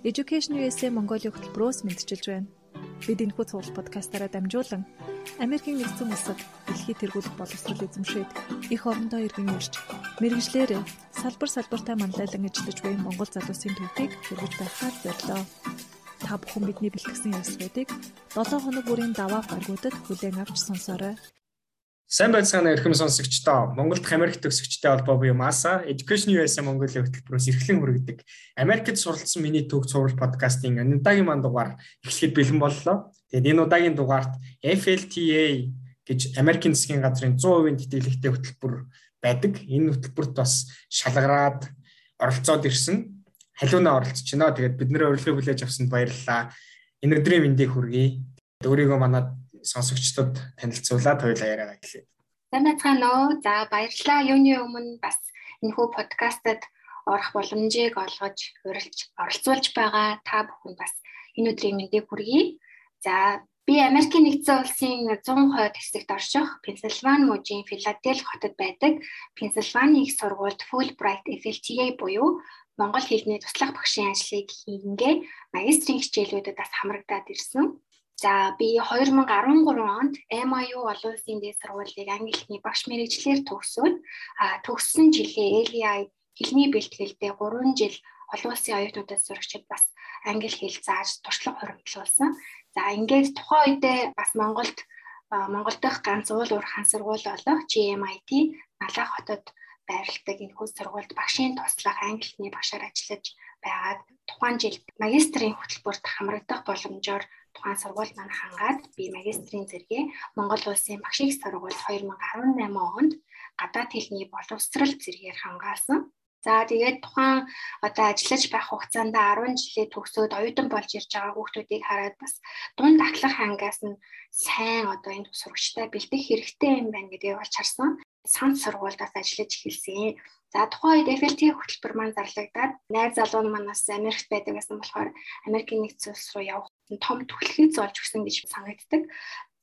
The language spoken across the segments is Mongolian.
Education USA Mongolia хөтөлбөрөөс мэдчилж байна. Бид энэхүү цуглал подкастаараа дамжуулан Америкийн нэгдсэн улсад дэлхийд тэргуулах боловсрол эзэмшээд их орондоо иргэн ирж мэрэгжлэр салбар салбартаа манлайлан ажиллаж буй Монгол залуусын төвхийг хүргэж байхаар зорилоо. Та бүхэн бидний бэлтгэсэн явцлуудыг 7 хоног бүрийн даваа гаргуудад хүлээн авч сонсоорой. Сайн байцгаана эрхэм сонсогчдоо. Монголд Америк төгсөгчтэй холбоо буюу MASA Education USA Mongolia хөтөлбөрөөс эрхлэн хүргэдэг Америкт суралцсан миний төг цуврал подкастын өнөөдрийн манд дугаар эхлэхэд бэлэн боллоо. Тэгээд энэ удаагийн дугаарт FLTA гэж Америкийн засгийн газрын 100% тэтгэлэгтэй хөтөлбөр байдаг. Энэ хөтөлбөрт бас шалгараад оролцоод ирсэн. Халиунаа оролцож байна. Тэгээд бид нэр урилга хүлээж авсанд баярлалаа. Энэ өдрийн мэндийг хүргэе. Өөрийгөө манад сонсогчдод танилцуулаад хоёулаа яриагаа эхлэе. Сайн байцгаана уу? За баярлалаа. Юуны өмнө бас энэхүү подкастад орох боломжийг олгож урилж оролцуулж байгаа та бүхэн бас энэ өдрийн мэндийг хүргэе. За би Америкийн нэгдсэн улсын 100% хэсэгт орших Пенсильвани мужийн Филадельфи хотод байдаг Пенсильвани их сургуульд Fulbright FLTA буюу Монгол хэлний туслах багшийн ажлыг хийнгээ магистрийн хичээлүүдэд бас хамрагдаад ирсэн. За би 2013 онд MIU олон улсын дээд сургуулийг англи хэлний багш мэрэгчлэр төгсөөд төгссөн жилээ LEI хэлний бэлтгэлдээ 3 жил олон улсын оюутнуудад сурагчид бас англи хэл зааж туршлага хуримтлуулсан. За ингээд тухайн үедээ бас Монголд Монгол дахь ганц уул уурхаан сургууль болох GMIT Налах хотод байрладаг энэ хөл сургуульд багшийн туслах англи хэлний багшаар ажиллаж байгаад тухайн жилд магистрийн хөтөлбөрт хамрагдах боломжоор тухайн сургууль маань хангаад би магистрийн зэрэгээ Монгол улсын багшийн сургууль 2018 онд гадаад хэлний боловсрал зэрэгээр хангаалсан. За тэгээд тухайн одоо ажиллаж байх хугацаанд 10 жилээ төгсөөд оюутан болж ирж байгаа хүүхдүүдийг хараад бас дунд ахлах ангаас нь сайн одоо энэ сурагчтай бэлдэх хэрэгтэй юм байна гэдгийг олж харсан. Санц сургуульдаас ажиллаж эхэлсэн. За тухайн үед FLT хөтөлбөр маань зарлагдаад найз залуу нь манаас Америкт байдаг гэсэн болохоор Америкийн нэгдсэн улс руу явах том түлхийг золж өгсөн гэж санагддаг.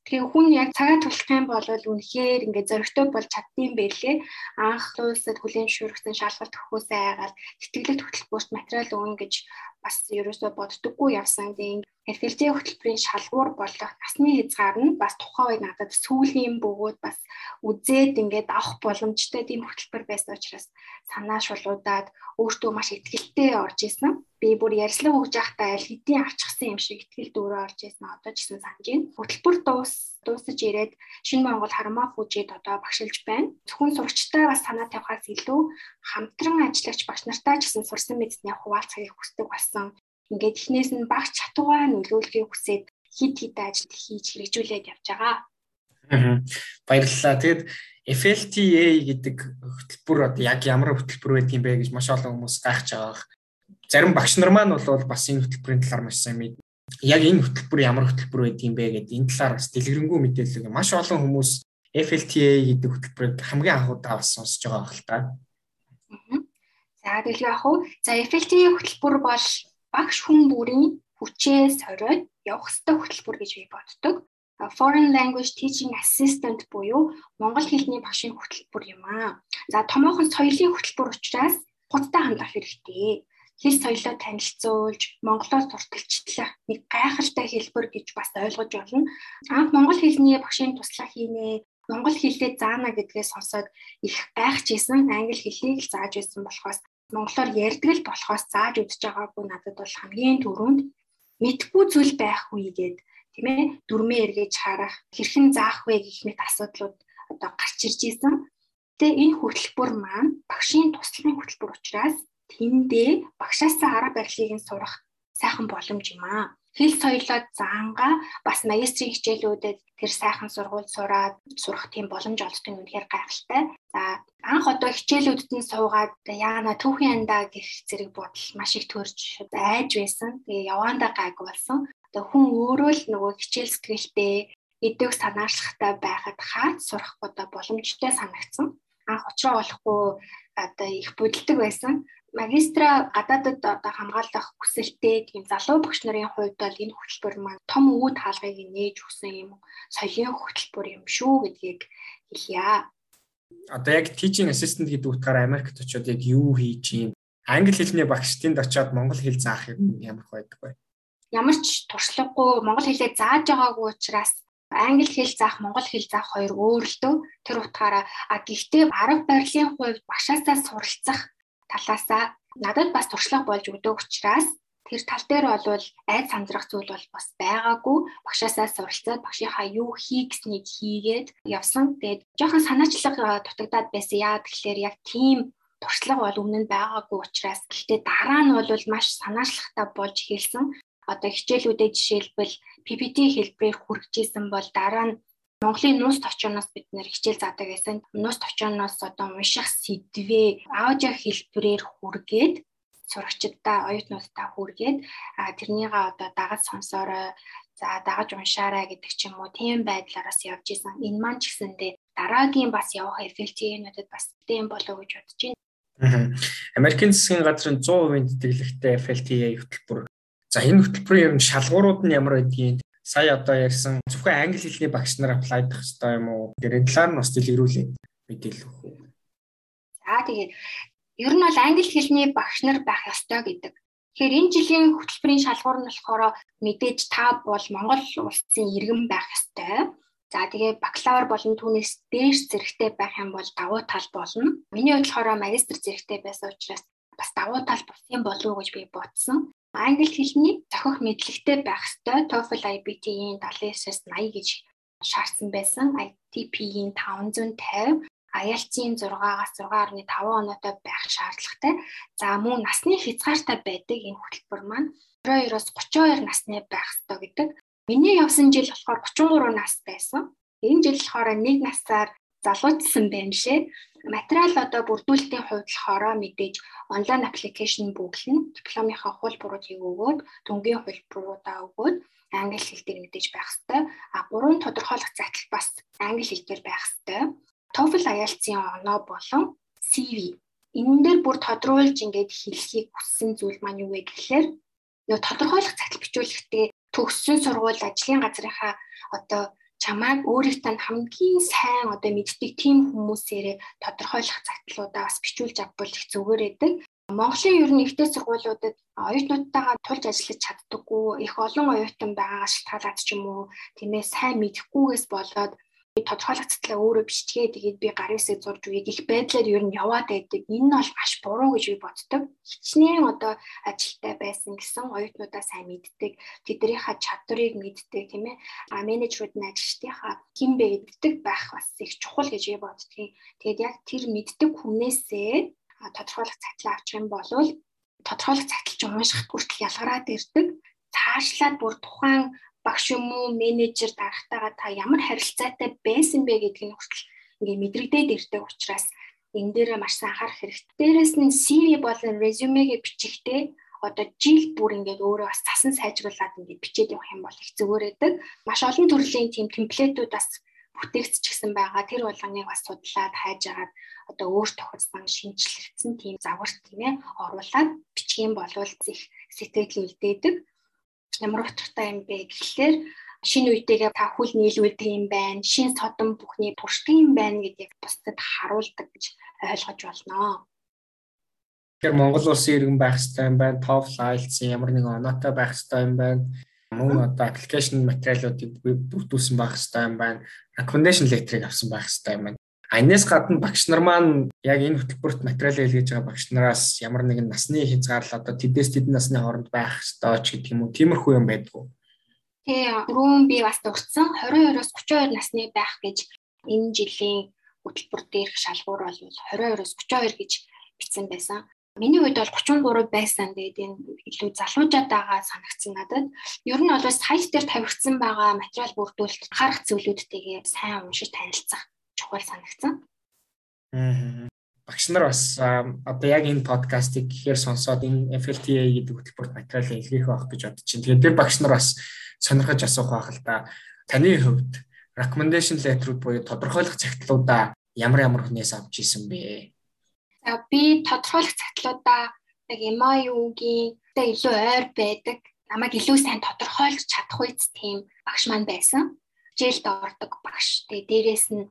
Тэгээ хүн яг цагаа тулах юм бол үнэхээр ингээд зөрөгтэй болж чаддсан байлээ. Анх улсад хүлээн шүргсэн шалгалт өгөхөөсөө айгаад тэтгэлэг хөтөлбөрт материал өгнө гэж бас ерөөсөө боддоггүй явсан. Тэгээ FLT хөтөлбөрийн шалгуур болох насны хязгаар нь бас тухайн үед надад сүүлийн бөгөөд бас үзээд ингээд авах боломжтой тийм хөтөлбөр байсан учраас санаа шулуудаад өөртөө маш ихтгэлтэй орж исэн. Би бүр ярьслан өгж явахдаа аль хэдийн авчихсан юм шиг ихтгэл дүүрээ орж исэн. Одоо ч гэсэн санаж байна. Хөтөлбөр дуус дуусаж ирээд Шинэ Монгол Хармаа хүүжид одоо багшилж байна. Зөвхөн сурагчтай бас санаа тавихаас илүү хамтран ажиллагч багш нартай ч гэсэн сурсан мэдсний хуваалцахыг хүсдэг болсон ингээд эхнээс нь багц чатуугаа нөлөөлөхийг хүсээд хид хид ажил хийж хэрэгжүүлээд явж байгаа. Аа. Баярлалаа. Тэгэд FLTA гэдэг хөтөлбөр одоо яг ямар хөтөлбөр байдгийг бэ гэж маш олон хүмүүс гайхаж байгаа. Зарим багш нар маань бол бас энэ хөтөлбөрийн талаар маш сайн мэд. Яг энэ хөтөлбөр ямар хөтөлбөр байдгийг бэ гэдэг энэ талаар бас дэлгэрэнгүй мэдээлэл маш олон хүмүүс FLTA гэдэг хөтөлбөрийг хамгийн анхудаа бас сонсож байгаа байх л та. За тэгэхээр яг хуу за FLTA хөтөлбөр бол багш хүн бүрийн хүчээ сориод явах ёстой хөтөлбөр гэж би боддог. Foreign Language Teaching Assistant буюу монгол хэлний багшийн хөтөлбөр юм аа. За томоохон соёлын хөтөлбөр учраас хуттай хандах хэрэгтэй. Хэл соёлоо танилцуулж, монголоор сурталчлах нэг гайхалтай хэлбэр гэж бас ойлгож болно. Анх монгол хэлний багшийн туслах хийнэ, монгол хэлээ заана гэдгээс сонсоод их гайхаж исэн англи хэлийг л зааж байсан болохоос монголоор ярьдаг л болохоос зааж үзэж байгаагүй надад бол хамгийн түрүүнд мэдгүй зүйл байхгүй гээд тийм ээ дүрмээ эргэж харах хэрхэн заах вэ гэх мэт асуудлууд одоо гарч ирж исэн. Тэгээ энэ хөтөлбөр маань багшийн туслахын хөтөлбөр учраас тэндээ багшаасаа арга барилыг нь сурах сайхан боломж юм аа хэл соёлоо заанга бас магистрийн хичээлүүдэд тэр сайхан сургууль сураад сурах тийм боломж олддог нь үнэхээр гайхалтай. За анх одоо хичээлүүдэд нь суугаад яана түүхийн андаа гэх зэрэг бодол маш их төрж айж байсан. Тэгээ яваандаа гайг болсон. Одоо хүн өөрөө л нөгөө хичээл сэтгэлтэй эдэг санаачлахтай байхад хаад сурах одоо боломжтой санагдсан. Анх учраа болохгүй одоо их бодолдог байсан магистра гадаадад одоо хамгаалах хүсэлтэй тийм залуу багш нарын хувьд бол энэ хөтөлбөр маань том үүд хаалгыг нээж өгсөн юм соёлын хөтөлбөр юм шүү гэдгийг хэлье. Одоо яг teaching assistant гэдэг утгаараа Америкт очиод яг юу хийж юм англи хэлний багш тэнд очиод монгол хэл заах юм ямар байдаг вэ? Ямар ч туршлагагүй монгол хэлээ зааж байгаагүй учраас англи хэл заах, монгол хэл заах хоёр өөр л дөө. Тэр утгаараа а гэхдээ арга барилын хувьд багшаасаа суралцах талаасаа надад бас туршлага болж өгдөг учраас тэр тал дээр бол айд сандрах зүйл бол бас байгаагүй. Багшаасаа суралцаад багшийнхаа юу хий гэснийг хийгээд явсан. Тэгээд жоохон санаачлага дутагдаад байсан. Яа тэгэхээр яг тийм туршлага бол өмнө нь байгаагүй учраас гэхдээ дараа нь бол маш санаачлагтай болж эхэлсэн. Одоо хичээлүүдэд жишээлбэл PPT хэлбэрээр хүргэжсэн бол дараа нь Монголын нууц товчоноос бид нэр хичээл заадаг гэсэн. Нууц товчоноос одоо унших сэдвээ аудио хэлбэрээр хүргээд сурагчдаа оюутнуудаа хүргээд тэрнийгээ одоо дагаж сонсоорой за дагаж уншаарай гэдэг ч юм уу тийм байдлаараас явж исэн. Энэ маань ч гэсэндээ дараагийн бас явах FLT-нүүдэд бас тийм болов гэж бодож байна. Америкийн засгийн газрын 100% тэтгэлэгтэй FLTA хөтөлбөр. За энэ хөтөлбөрийн ер нь шалгуурууд нь ямар байдгийг сая одоо ярьсан зөвхөн англи хэлний багш нар аплайдах хэрэгтэй юм уу? Тэр талаар нь бас дэлгэрүүлээ мэдээлэл өгөх үү. За тэгээд ер нь бол англи хэлний багш нар байх ёстой гэдэг. Тэгэхээр энэ жилийн хөтөлбөрийн шалгуур нь болохоор мэдээж та бол Монгол улсын иргэн байх ёстой. За тэгээ бакалавр болон түүнээс дээш зэрэгтэй байх юм бол давуу тал болно. Миний хувьд болохоор магистр зэрэгтэй байсан учраас бас давуу тал юм болов уу гэж би бодсон. Англи хэлний зохих мэдлэгтэй байх ёстой. TOEFL IBT-ийн 79-с 80 гэж шаардсан байсан. ITP-ийн 550 IELTS-ийн 6-аас 6.5 оноотой байх шаардлагатай. За мөн насны хязгаартай байдаг энэ хөтөлбөр маань 22-оос 32 насны байх ёстой гэдэг. Миний явсан жил болохоор 33 нас байсан. Энэ жил болохоор нэг насаар залуучсан байна шээ. Материал одоо бүрдүүлэлтийн хувьд болохоор мэдээж онлайн аппликейшн бүглэн дипломынхаа хуулбаруудыг өгөөд дүнгийн хуулбаруудаа өгөөд англи хэл дээр мэдээж байх хэрэгтэй. А гурван тодорхойлох загтал бас англи хэл дээр байх хэрэгтэй. TOEFL IELTS-ийн оноо болон CV. Энэ дээр бүр тодруулж ингээд хэлхийг хүссэн зүйл маань юу вэ гэхээр нөгөө тодорхойлох загтал бичүүлэхдээ төгссөн сургууль ажлын газрынхаа одоо чамайг өөрийнхөө хамгийн сайн одоо мэддэг тийм хүмүүсээрээ тодорхойлох загтлуудаа бас бичүүлж авбал их зүгээр байдаг. Монголын ер нь ихтэй сургуулиудад оюутнуудтайгаа тулж ажиллаж чаддаггүй их олон оюутан байгаагаас шалтгаалаад ч юм уу тийм ээ сайн мэдэхгүйгээс болоод тодорхойлох цэцлээ өөрөө бичтгээ тэгээд би гарын хэсэг зурж үеийг их байдлаар ер нь яваад байдаг. Энэ нь бол маш буруу гэж би боддог. Хичнээн одоо ажилтай байсан гэсэн оюутнуудаа сайн мэддэг. Тэднийхээ чадварыг мэддэг тийм ээ. А менежерүүд нь ажилчдынхаа хэн бэ гэддэг байх бас их чухал гэж би боддгийн. Тэгээд яг тэр мэддэг хүнээсээ тодорхойлох цатлаа авчих юм бол тодорхойлох цатлж уншихт хүртэл ялгараад ирдэг. Цаашлаад бүр тухайн багш юм уу менежер дарагтайгаа та ямар харилцаатай байсан бэ гэдгийг хүртэл ингээ мэдрэгдээд ирдэг учраас энэ дээрээ маш сайн анхаарах хэрэгтэй. Дээрээс нь CV болон резюмегээ бичихтэй одоо жил бүр ингээд өөрөө бас цасан сайжруулад ингээд бичээд явах юм бол их зүгээр байдаг. Маш олон төрлийн тийм темплейтүүд бас бүтээгдчихсэн байгаа. Тэр болгоныг бас судлаад хайжгаад одоо өөр тохиолдсон шинжилэгдсэн тийм загварт тийм ээ оруулаад бичих юм бол их сэтгэл үлдээдэг ямар утгатай юм бэ гэхлээр шинэ үетэйгээ та хүл нийлүүлдэг юм байна. Шинэ содон бүхний туршдаг юм байна гэдгийг бусдад харуулдаг гэж ойлгож болно. Тэгэхээр Монгол улсын иргэн байх хэрэгтэй юм байна. TOEFL IELTS ямар нэгэн оноотой байх хэрэгтэй юм байна. Мөн одоо аппликейшн материалуудыг бүрдүүлсэн байх хэрэгтэй юм байна. Recommendation letter-ыг авсан байх хэрэгтэй юм байна. Аннаас гадна багш нар маань яг энэ хөтөлбөрт материал илгээж байгаа багш нараас ямар нэгэн насны хязгаарлал одоо тэдээс тэдэн насны хооронд байх ёстой ч гэдэг юм уу тиймэрхүү юм байдгүй. Тий, түрүүн би бас дурдсан 22-оос 32 насны байх гэж энэ жилийн хөтөлбөр дээрх шалгуур бол 22-оос 32 гэж бичсэн байсан. Миний хувьд бол 33 байсан. Тэгээд энэ илүү залуужаад байгаа санагдсан надад. Ер нь бол сайт дээр тавигдсан байгаа материал бүрдүүлэлт харах зүйлүүдтэйгээ сайн уншиж танилцах чухал санагдсан. Аа. Багш нар бас одоо яг энэ подкастыг гэхээр сонсоод энэ FLTA гэдэг хөтөлбөрт материал илгээх байх гэж бодож чинь. Тэгээд тэр багш нар бас сонирхож асуух байх л да. Таны хувьд recommendation letter-ууд буюу тодорхойлох цагтлуудаа ямар ямар хүнээс авч исэн бэ? За би тодорхойлох цагтлуудаа яг MIU-гийн илүү ойр байдаг намайг илүү сайн тодорхойлж чадах үйс тийм багш маань байсан. Хичээлд ордог багш. Тэгээ дээрэс нь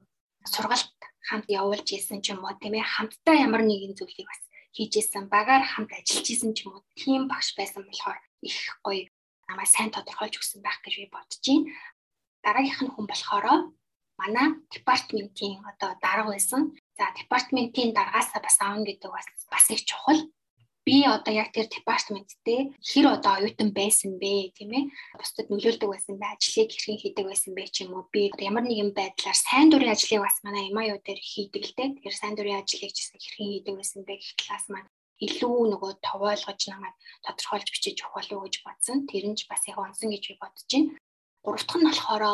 сургалт хамт явуулж исэн ч юм уу тийм ээ хамтдаа ямар нэгэн зүйлийг бас хийжсэн багаар хамт ажиллаж исэн ч юм уу тийм багш байсан болохоор их гоё намайг сайн тодорхойлж өгсөн байх гэж би бодож байна. Дараагийнх нь хүн болохоор манай департаментийн одоо дарга байсан. За департаментийн даргаасаа бас аавн гэдэг бас бас их чухал би одоо яг тэр департаменттэй хэр одоо оюутан байсан бэ тийм ээ? Бусдад нөлөөлдөг байсан бэ ажлыг хэрхэн хийдэг байсан бэ ч юм уу? Би ямар нэгэн байдлаар сайн дурын ажлыг бас манай MIU дээр хийдэг л дээ. Тэгэхээр сайн дурын ажлыг ч гэсэн хэрхэн хийдэг байсан бэ гэх талаас маань илүү нөгөө товоолгож намайг тодорхойлж бичиж өгөх болов уу гэж бодсон. Тэр нь ч бас яг онсон гэж би бодож байна. Гурав дахь нь болохоор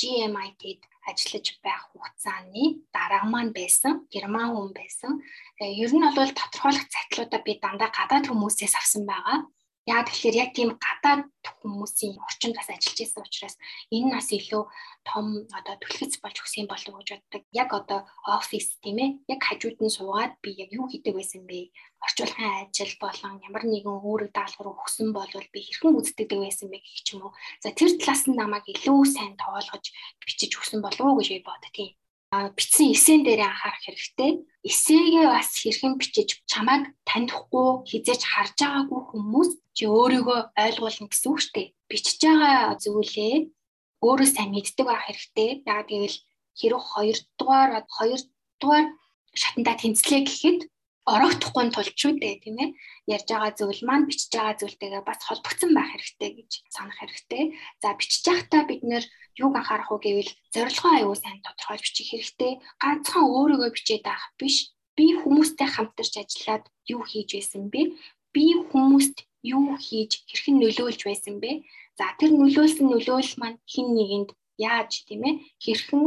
GMIT-д ажиллаж байх хугацааны дарга маань байсан, герман хүн байсан. Тэгээ ер нь бол тодорхойлох цагтлуудаа би дандаа гадаад хүмүүсээс авсан байгаа. Яг тэгэхээр яг тийм гадаад хүмүүсийн орчинд бас ажиллаж байсан учраас энэ нас илүү том одоо түлхэц болж өгсөн болов уу гэж боддог. Яг одоо офис тийм ээ. Яг хажууд нь суугаад би яг юу хийдэг байсан бэ? Орчуулгын ажил болон ямар нэгэн үүрэг даалгавар өгсөн болвол би хэрхэн үздэг байсан бэ гэх юм уу. За тэр талаас нь намайг илүү сайн тоолгож бичиж өгсөн болов уу гэж би боддгийн бичсэн эсэн дээр анхаарах хэрэгтэй. Эсээгээ бас хэрхэн бичиж чамайг танихгүй хизээж харж байгаагүй хүмүүс чи өөрийгөө ойлгуулна гэсэн үг шүү дээ. Бичиж байгаа зүйлээ өөрөө сайн мэддэг байх хэрэгтэй. Яг гэвэл хэрэг 2 дугаар 2 дугаар шатандаа тэнцлээ гэхэд орохдохгүй тулд шүү дээ тийм ээ ярьж байгаа зүйл маань бичиж байгаа зүйлтэйгээ бас холбогдсон байх хэрэгтэй гэж санах хэрэгтэй. За бичиж байхдаа бид нэр юуг анхаарах вэ гэвэл зорилгоо аюул сайн тодорхойлж бичих хэрэгтэй. Ганцхан өөрийгөө бичээд авах биш. Би хүмүүстэй хамтарч ажиллаад юу хийж байсан бэ? Би хүмүүст юу хийж хэрхэн нөлөөлж байсан бэ? За тэр нөлөөлсөн нөлөөлөл маань хин нэгэнд яаж тийм ээ хэрхэн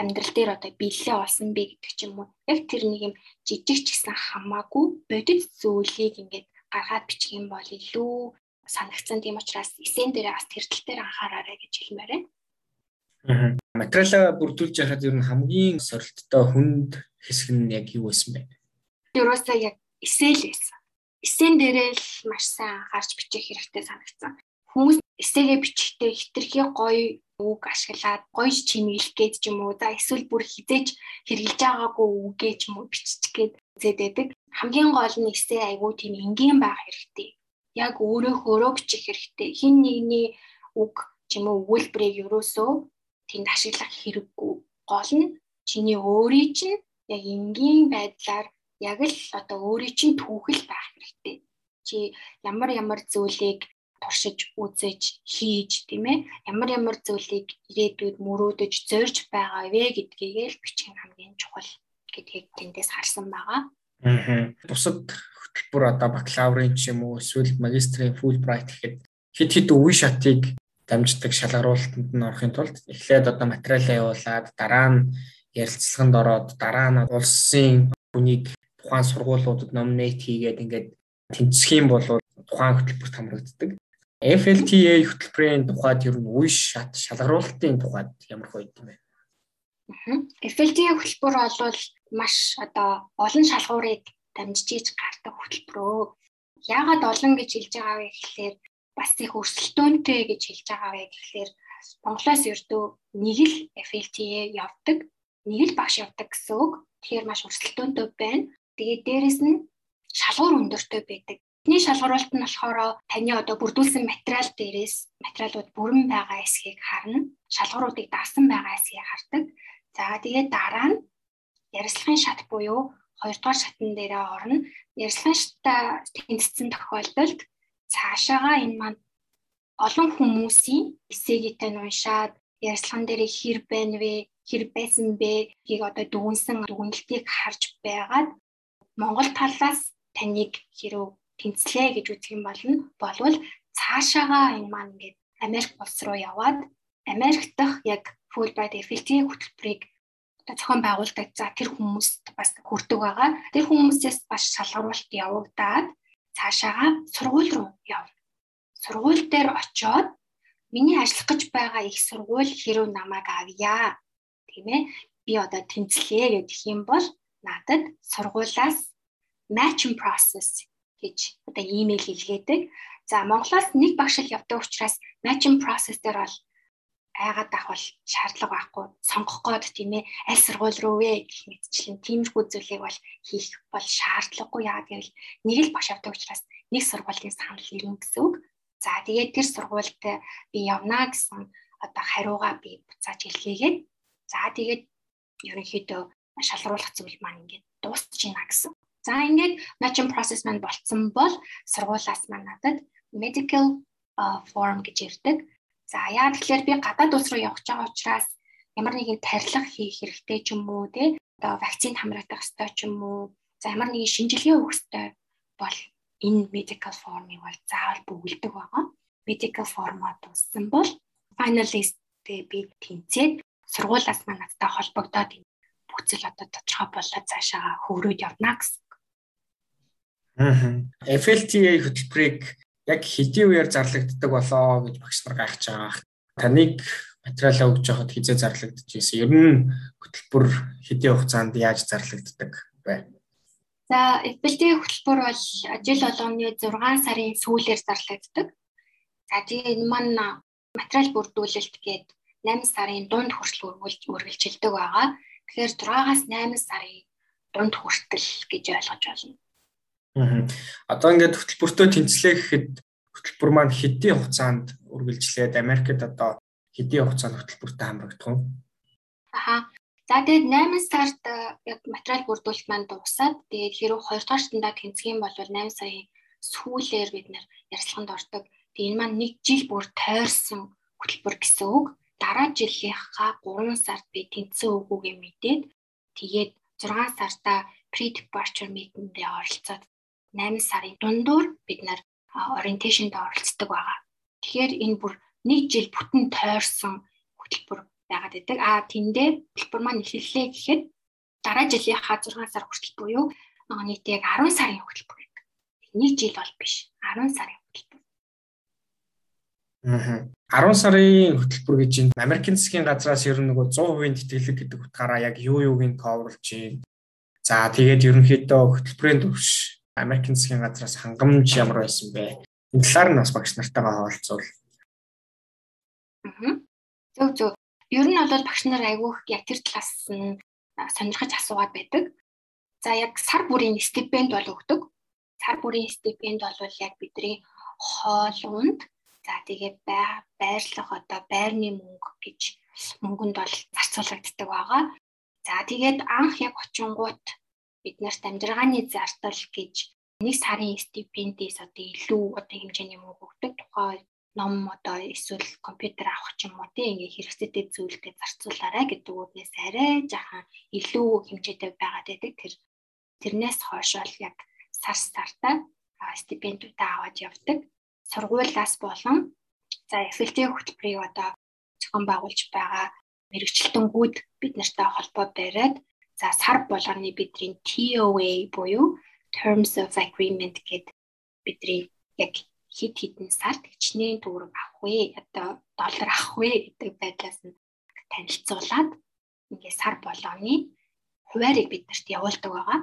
амьдрал дээр одоо биелэлээ олсон бэ гэдэг ч юм уу. Яг тэр нэг юм жижиг ч гэсэн хамаагүй бодит зүйлийг ингээд гаргаад бичих юм бол илүү санагцсан тийм учраас эсэн дээр бас тэр тал дээр анхаараарай гэж хэлмээр байна. Материалаа бүрдүүлж яхад ер нь хамгийн сорилттой хүнд хэсэг нь яг юу байсан бэ? Ерөөсөө яг эсэл байсан. Эсэн дээрээ л маш сайн анхаарч бичих хэрэгтэй санагдсан. Хүмүүс эсээгээ бичихтэй хитрхи гоё үг ашиглаад гоё чимэглэх гээд ч юм уу за эсвэл бүр хизээж хэрглэж байгаагүй үгээ ч юм уу биччих гээд зэдэдэг. Хамгийн гол нь эсээ айгүй тийм энгийн байх хэрэгтэй. Яг өөрөө хөрөө бичих хэрэгтэй. Хин нэгний үг ч юм уу өгүүлбэрийг ерөөсөө тэнд ашиглах хэрэггүй. Гол нь чиний өөрийн чинь яг энгийн байдлаар яг л одоо өөрийн чинь түүхэл байх хэрэгтэй. Чи ямар ямар зүйлийг туршиж үзэж хийж тийм ээ ямар ямар зүйлийг ирээдүйд мөрөөдөж зорж байгаа вэ гэдгийг л бичих хамгийн чухал гэдгийг тэндээс харсан байгаа. Аа. Бусад хөтөлбөр одоо бакалаврын ч юм уу эсвэл магистрийн Fulbright гэхэд хэд хэд үе шатыг дамждаг шалгаруулалтанд нь орохын тулд эхлээд одоо материалаа явуулаад дараа нь ярилцлаганд ороод дараа нь улсын хүнийг тухайн сургуулиудад номинейт хийгээд ингээд тэнцэх юм бол тухайн хөтөлбөрт хамрагддаг. FLTA хөтөлбөрийн тухайд ер нь үе шат шалгаруулалтын тухайд ямар хөө юм бэ? FLTA хөтөлбөр бол маш одоо олон шалгуурыг дамжиж иж гардаг хөтөлбөрөө. Яагаад олон гэж хэлж байгаа вэ гэхлээр бас их өрсөлдөөнтэй гэж хэлж байгаа вэ гэхлээр Монголоос ердөө нэг л FLTA явдаг, нэг л багш явдаг гэсэн үг. Тэгэхээр маш өрсөлдөөнтэй байна. Тэгээд дээрэс нь шалгуур өндөртэй байдаг. Эхний шалгаруулалт нь болохоор таны одоо бүрдүүлсэн материал дээрээс материалууд бүрэн байгаа эсхийг харна. Шалгууруудыг даасан байгаа эсхийг хардаг. За тэгээд дараа нь ярилцлагын шат буюу хоёрдугаар шатн дээрээ орно. Ярилцлагын шатаа тэнцсэн тохиолдолд цаашаага энэ маань олон хүмүүсийн эсээгтэй уншаад ярилцлаган дээр хэр байна вэ, хэр байсан бэ гийг одоо дүгнсэн дүгнэлтийг харж байгаад Монгол талаас таныг хэрэг тэнцлээ гэж үзэх юм болно. Болвол цаашаага энэ маань ингээд Америк улс руу яваад Америк дахь яг Fulbright FLT хөтөлбөрийг зохион байгуулдаг. За тэр хүмүүст бас хүрдэг байгаа. Тэр хүмүүсээс бас шалгаруулалт явагдаад цаашаага сургууль руу явна. Сургууль дээр очиод миний ажиллах гэж байгаа их сургууль хэрв намайг авъя. Тийм ээ. Би одоо тэнцлээ гэх юм бол надад сургуулаас matching process гэж одоо имэйл илгээдэг. За Монголоос нэг багшил явдаг учраас matching process дээр бол айгаад бол шаардлага байхгүй сонгох гээд тийм ээ аль сургууль руу вэ гэх мэтчлэн тиймэрхүү зүйлийг бол хийх бол шаардлагагүй яа гэвэл нэг л багш авдаг учраас нэг сургуулийн санал ирнэ гэсэн үг. За тэгээд тэр сургуульд би явна гэсэн одоо хариугаа би буцааж илгээгээд за тэгээд ерөнхийдөө шалруулах зүйл маань ингээд дуусчихна гэсэн. За ингээд matching process маань болцсон бол сургуулаас маань надад medical form гэж ирдэг. За яа тэгэхээр би гадаад улс руу явах байгаа учраас ямар нэгэн тарилга хийх хэрэгтэй ч юм уу те одоо вакцины хамраадах хэрэгтэй ч юм уу за ямар нэгэн шинжилгээ өгөх хэрэгтэй бол энэ medical form-ыг бол заавал бүгэлдэг байгаа. Medical form-аа дууссан бол finalist-тэй би тэнцээд сургуулаас маань надтай холбогдоод зүйл одоо тодорхой болоод цаашаа хөврөөд явна гэсэн. FLTA хөтөлбөрийг яг хэдийн үеэр зарлагддаг болоо гэж багш нар гайхаж байгаа. Таныг материалаа өгж байхад хизээ зарлагдаж ирсэн. Ер нь хөтөлбөр хэдийн хугацаанд яаж зарлагддаг вэ? За, FLT хөтөлбөр бол жил болгоны 6 сарын сүүлээр зарлагддаг. За, тэгээ энэ маань материал бүрдүүлэлт гээд 8 сарын дунд хүртэл үргэлжилдэг байгаа. Тэгэхээр 6-аас 8 сарын дунд хүртэл гэж ойлгож байна. Одоо ингээд хөтөлбөртөө тэнцлээ гэхэд хөтөлбөр маань хэдийн хугацаанд үргэлжлээд Америкт одоо хэдийн хугацаанд хөтөлбөртөө хамрагдах вэ? Аха. За тэгээд 8 сард яг материал бүрдүүлэлт маань дуусаад тэгээд хэрвээ 2 дугаар стандарт тэнцэх юм бол 8 сарын сүүлээр бид нэр ярилцлаганд ордог. Тэгээд энэ маань 1 жил бүр тойрсон хөтөлбөр гэсэн үг. Дараа жилийнхаа 3 сард би тэнцсэн үгүйгээ мэдээд тэгээд 6 сартаа pre-departure meeting-д оролцоод 8 сарын дундуур бид нар ориенташнд оролцдог байгаа. Тэгэхээр энэ бүр нэг жил бүтэн тойрсон хөтөлбөр байгаад байдаг. А тэндээ хөтөлбөр маань эхэллээ гэхэд дараа жилийнхаа 6 сар хүртэл буюу нийт яг 10 сарын хөтөлбөр гэдэг. Нэг жил бол биш. 10 сарын хөтөлбөр. Аа. 10 сарын хөтөлбөр гэж энэ Америкийн засгийн газраас ер нь нөгөө 100% тэтгэлэг гэдэг утгаараа яг юу юуг нь coverлж байна. За тэгээд ерөнхийдөө хөтөлбөрийн төвш Америкийн засгийн газраас хангамж ямар байсан бэ? Энэ талаар нь бас багш нартайгаа хаваалцвал. Аа. Зөв зөв. Ер нь бол багш нар айгүйх яг тэр талаас нь сонирхож асуугаад байдаг. За яг сар бүрийн стипенд бол өгдөг. Сар бүрийн стипенд бол яг бидний хоол унд за тэгээ байрлах одоо байрны мөнгө гэж мөнгөнд бол зарцуулагддаг байгаа. За тэгээд анх яг очингууд биднэрт амжиргааны зардал гэж нэг сарын стипендээс одоо илүү одоо хэмжээний мөнгө өгдөг. Тухай ном одоо эсвэл компьютер авах ч юм уу тийм ингээ хэрэгцээтэй зүйлтэй зарцуулаарай гэдэг үгнээс арай жахан илүү хэмжээтэй байгаад байдаг. Тэр тэрнээс хойш бол яг сар сартаа стипендүүдээ аваад явдаг. Сургуулиас болон за FLT хөтөлбөрийг одоо зохион байгуулж байгаа мэрэгчлэлтэнгүүд бид нартай холбоо бариад За сар болгоны бидний TOA буюу Terms of Agreement гэдэг бидний яг хит хитэн сард хичнээн төгрөг авах вэ? Одоо доллар авах вэ гэдэг байдлаас нь танилцуулаад ингээ сар болгоны хуваарийг биднэрт явуулдаг байгаа.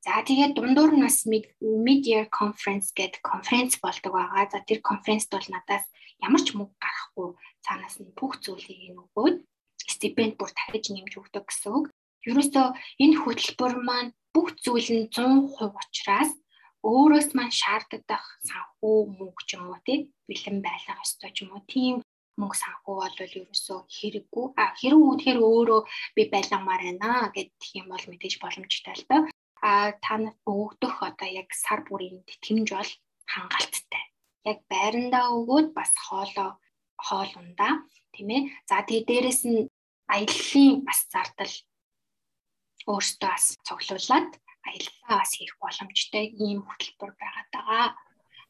За тэгээд дундуур нь бас mid-year conference гэдэг конференц болдог байгаа. За тэр конференцд бол надаас ямар ч мөнгө гарахгүй цаанаас нь бүх зүйлийг нөгөөд стипенд бүр дахиж нэмж өгдөг гэсэн үг. Ерөөсөө энэ хөтөлбөр маань бүх зүйл нь 100% учраас өөрөөс маань шаарддаг санхүү мөнгө ч юм уу тий бэлэн байлгах ёстой ч юм уу. Тийм мөнгө санхүү бол ерөөсөө хэрэггүй. А хэрэг үнэхээр өөрөө би байлгамаар байна гэдэг юм бол мэдээж боломжтой л доо. А та нар өгдөх одоо яг сар бүрийн тэтгэмж бол хангалттай. Яг байрандаа өгөөд бас хоолоо хоол ундаа тийм ээ. За тэгээ дээрэс нь аяллаа бас зардал өөртөө бас цуглуулад аяллаа бас хийх боломжтой ийм хөтөлбөр байгаа.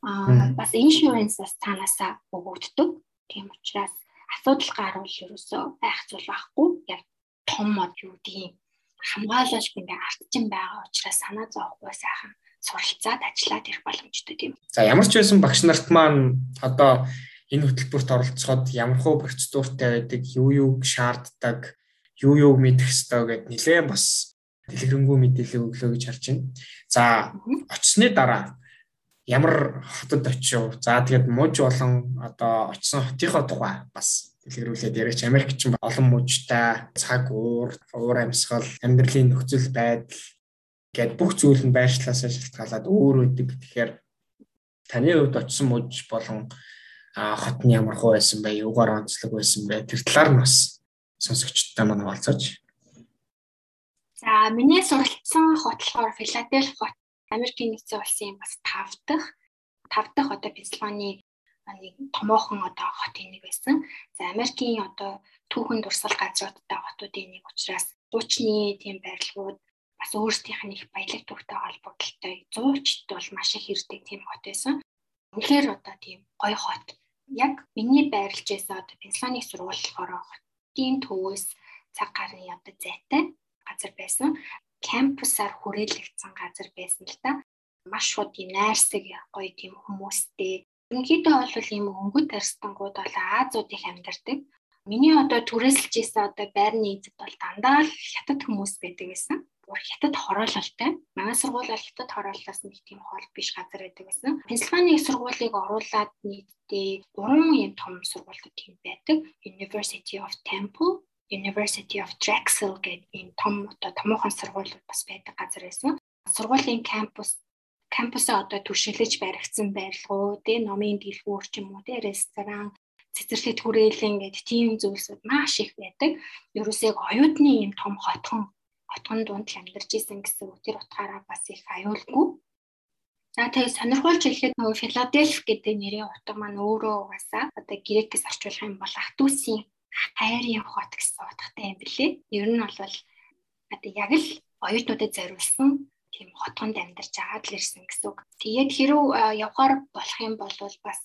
Аа бас insurance-аас цаанаасаа өгөгддөг. Тийм учраас асуудал гарвал ерөөсөө байх зүйл байхгүй. Яг том мод юу гэдэг хамгаалалт ингээ ардчин байгаа учраас санаа зовхгүй сайхан суралцаад ажиллаад ирэх боломжтой тийм. За ямар ч байсан багш нарт маань одоо энэ хөтөлбөрт оролцоход ямар хөө процедуртай байдаг, юу юуг шаарддаг, юу юуг мэдэх ёстой гэд нэлээд бас дэлгэрэнгүй мэдээлэл өглөө гэж харж байна. За очсны дараа ямар хотод очив? За тэгээд мууж болон одоо очсон хотынхоо тухай бас дэлгэрүүлээд яриач Америк ч олон мужтай цаг уур, уур амьсгал, амьдралын нөхцөл байдал гэд бүх зүйл нь байршлаасаа шалтгаалаад өөр үүдэг. Тэгэхээр таны хувьд очсон муж болон хот нь ямар хуу байсан бэ? Юугаар онцлог байсан бэ? Тэр талаар нь бас сонсогчдод манай болцооч. За миний суралцсан хот болохоор Филадельфи хот Америкийн нэгдсэн улсын бас 5 дахь 5 дахь одоо Пенсильвани нэг томоохон одоо хотын нэг байсан. За Америкийн одоо түүхэн дурсал газруудтай хотуудын нэг учраас дуучны тийм байрлалууд бас өөрсдийнх нь их баялаг төвтэй холбогдолтой. Зуучд бол маш их ирдэг тийм хот байсан. Үнэхээр одоо тийм гоё хот. Яг миний байрлаж байсан одоо Пенсильвани сургууль болохоор хотын төвөөс цаг гарны одоо зайтай газар байсан. Кампусаар хүрээлэгдсэн газар байсан л да. Маш шууд тийм найрсаг гоё тийм хүмүүстэй Ерөнхийдөө бол ийм өнгөт тарстангууд бол Азиуд их амьдардаг. Миний одоо түрээсэлж исэн одоо байрны эзэд бол дандаа л хятад хүмүүс байдаг гэсэн. Бүр хятад хороололтой. Манай сургууль бол хятад хорооллоос нэг тийм хол биш газар байдаг гэсэн. Пенсильвани сургуулийг оруулаад нийтдээ 3 юм том сургуулиуд тийм байдаг. University of Temple, University of Drexel гэдэг ийм том одоо томоохон сургуулиуд бас байдаг газар байсан. Сургуулийн кампус кампусаа одоо түшиглэж баригдсан байрлалууд, тэ номын дэлгүүр ч юм уу, ресторан, цэцэрлэгт хүрээлэн гэдэг тийм зүйлсүүд маш их байдаг. Ерөөсөө оюутны юм том хотхон хотгон дунд амьдарч исэн гэсэн үг тэр утгаараа бас их аюулгүй. За тэгээ сонирхолж хэлэхэд нөгөө Филадельф гэдэг нэрийн утга маань өөрөө угаасаа одоо грекээс орчуулах юм бол Ахтүсийн хайрын хот гэсэн утгатай юм билээ. Ер нь бол одоо яг л оюутнуудад зориулсан тийм хотгонд амьдарч агаад л ирсэн гэсэн үг. Тэгээд хэрв явхаар болох юм бол бас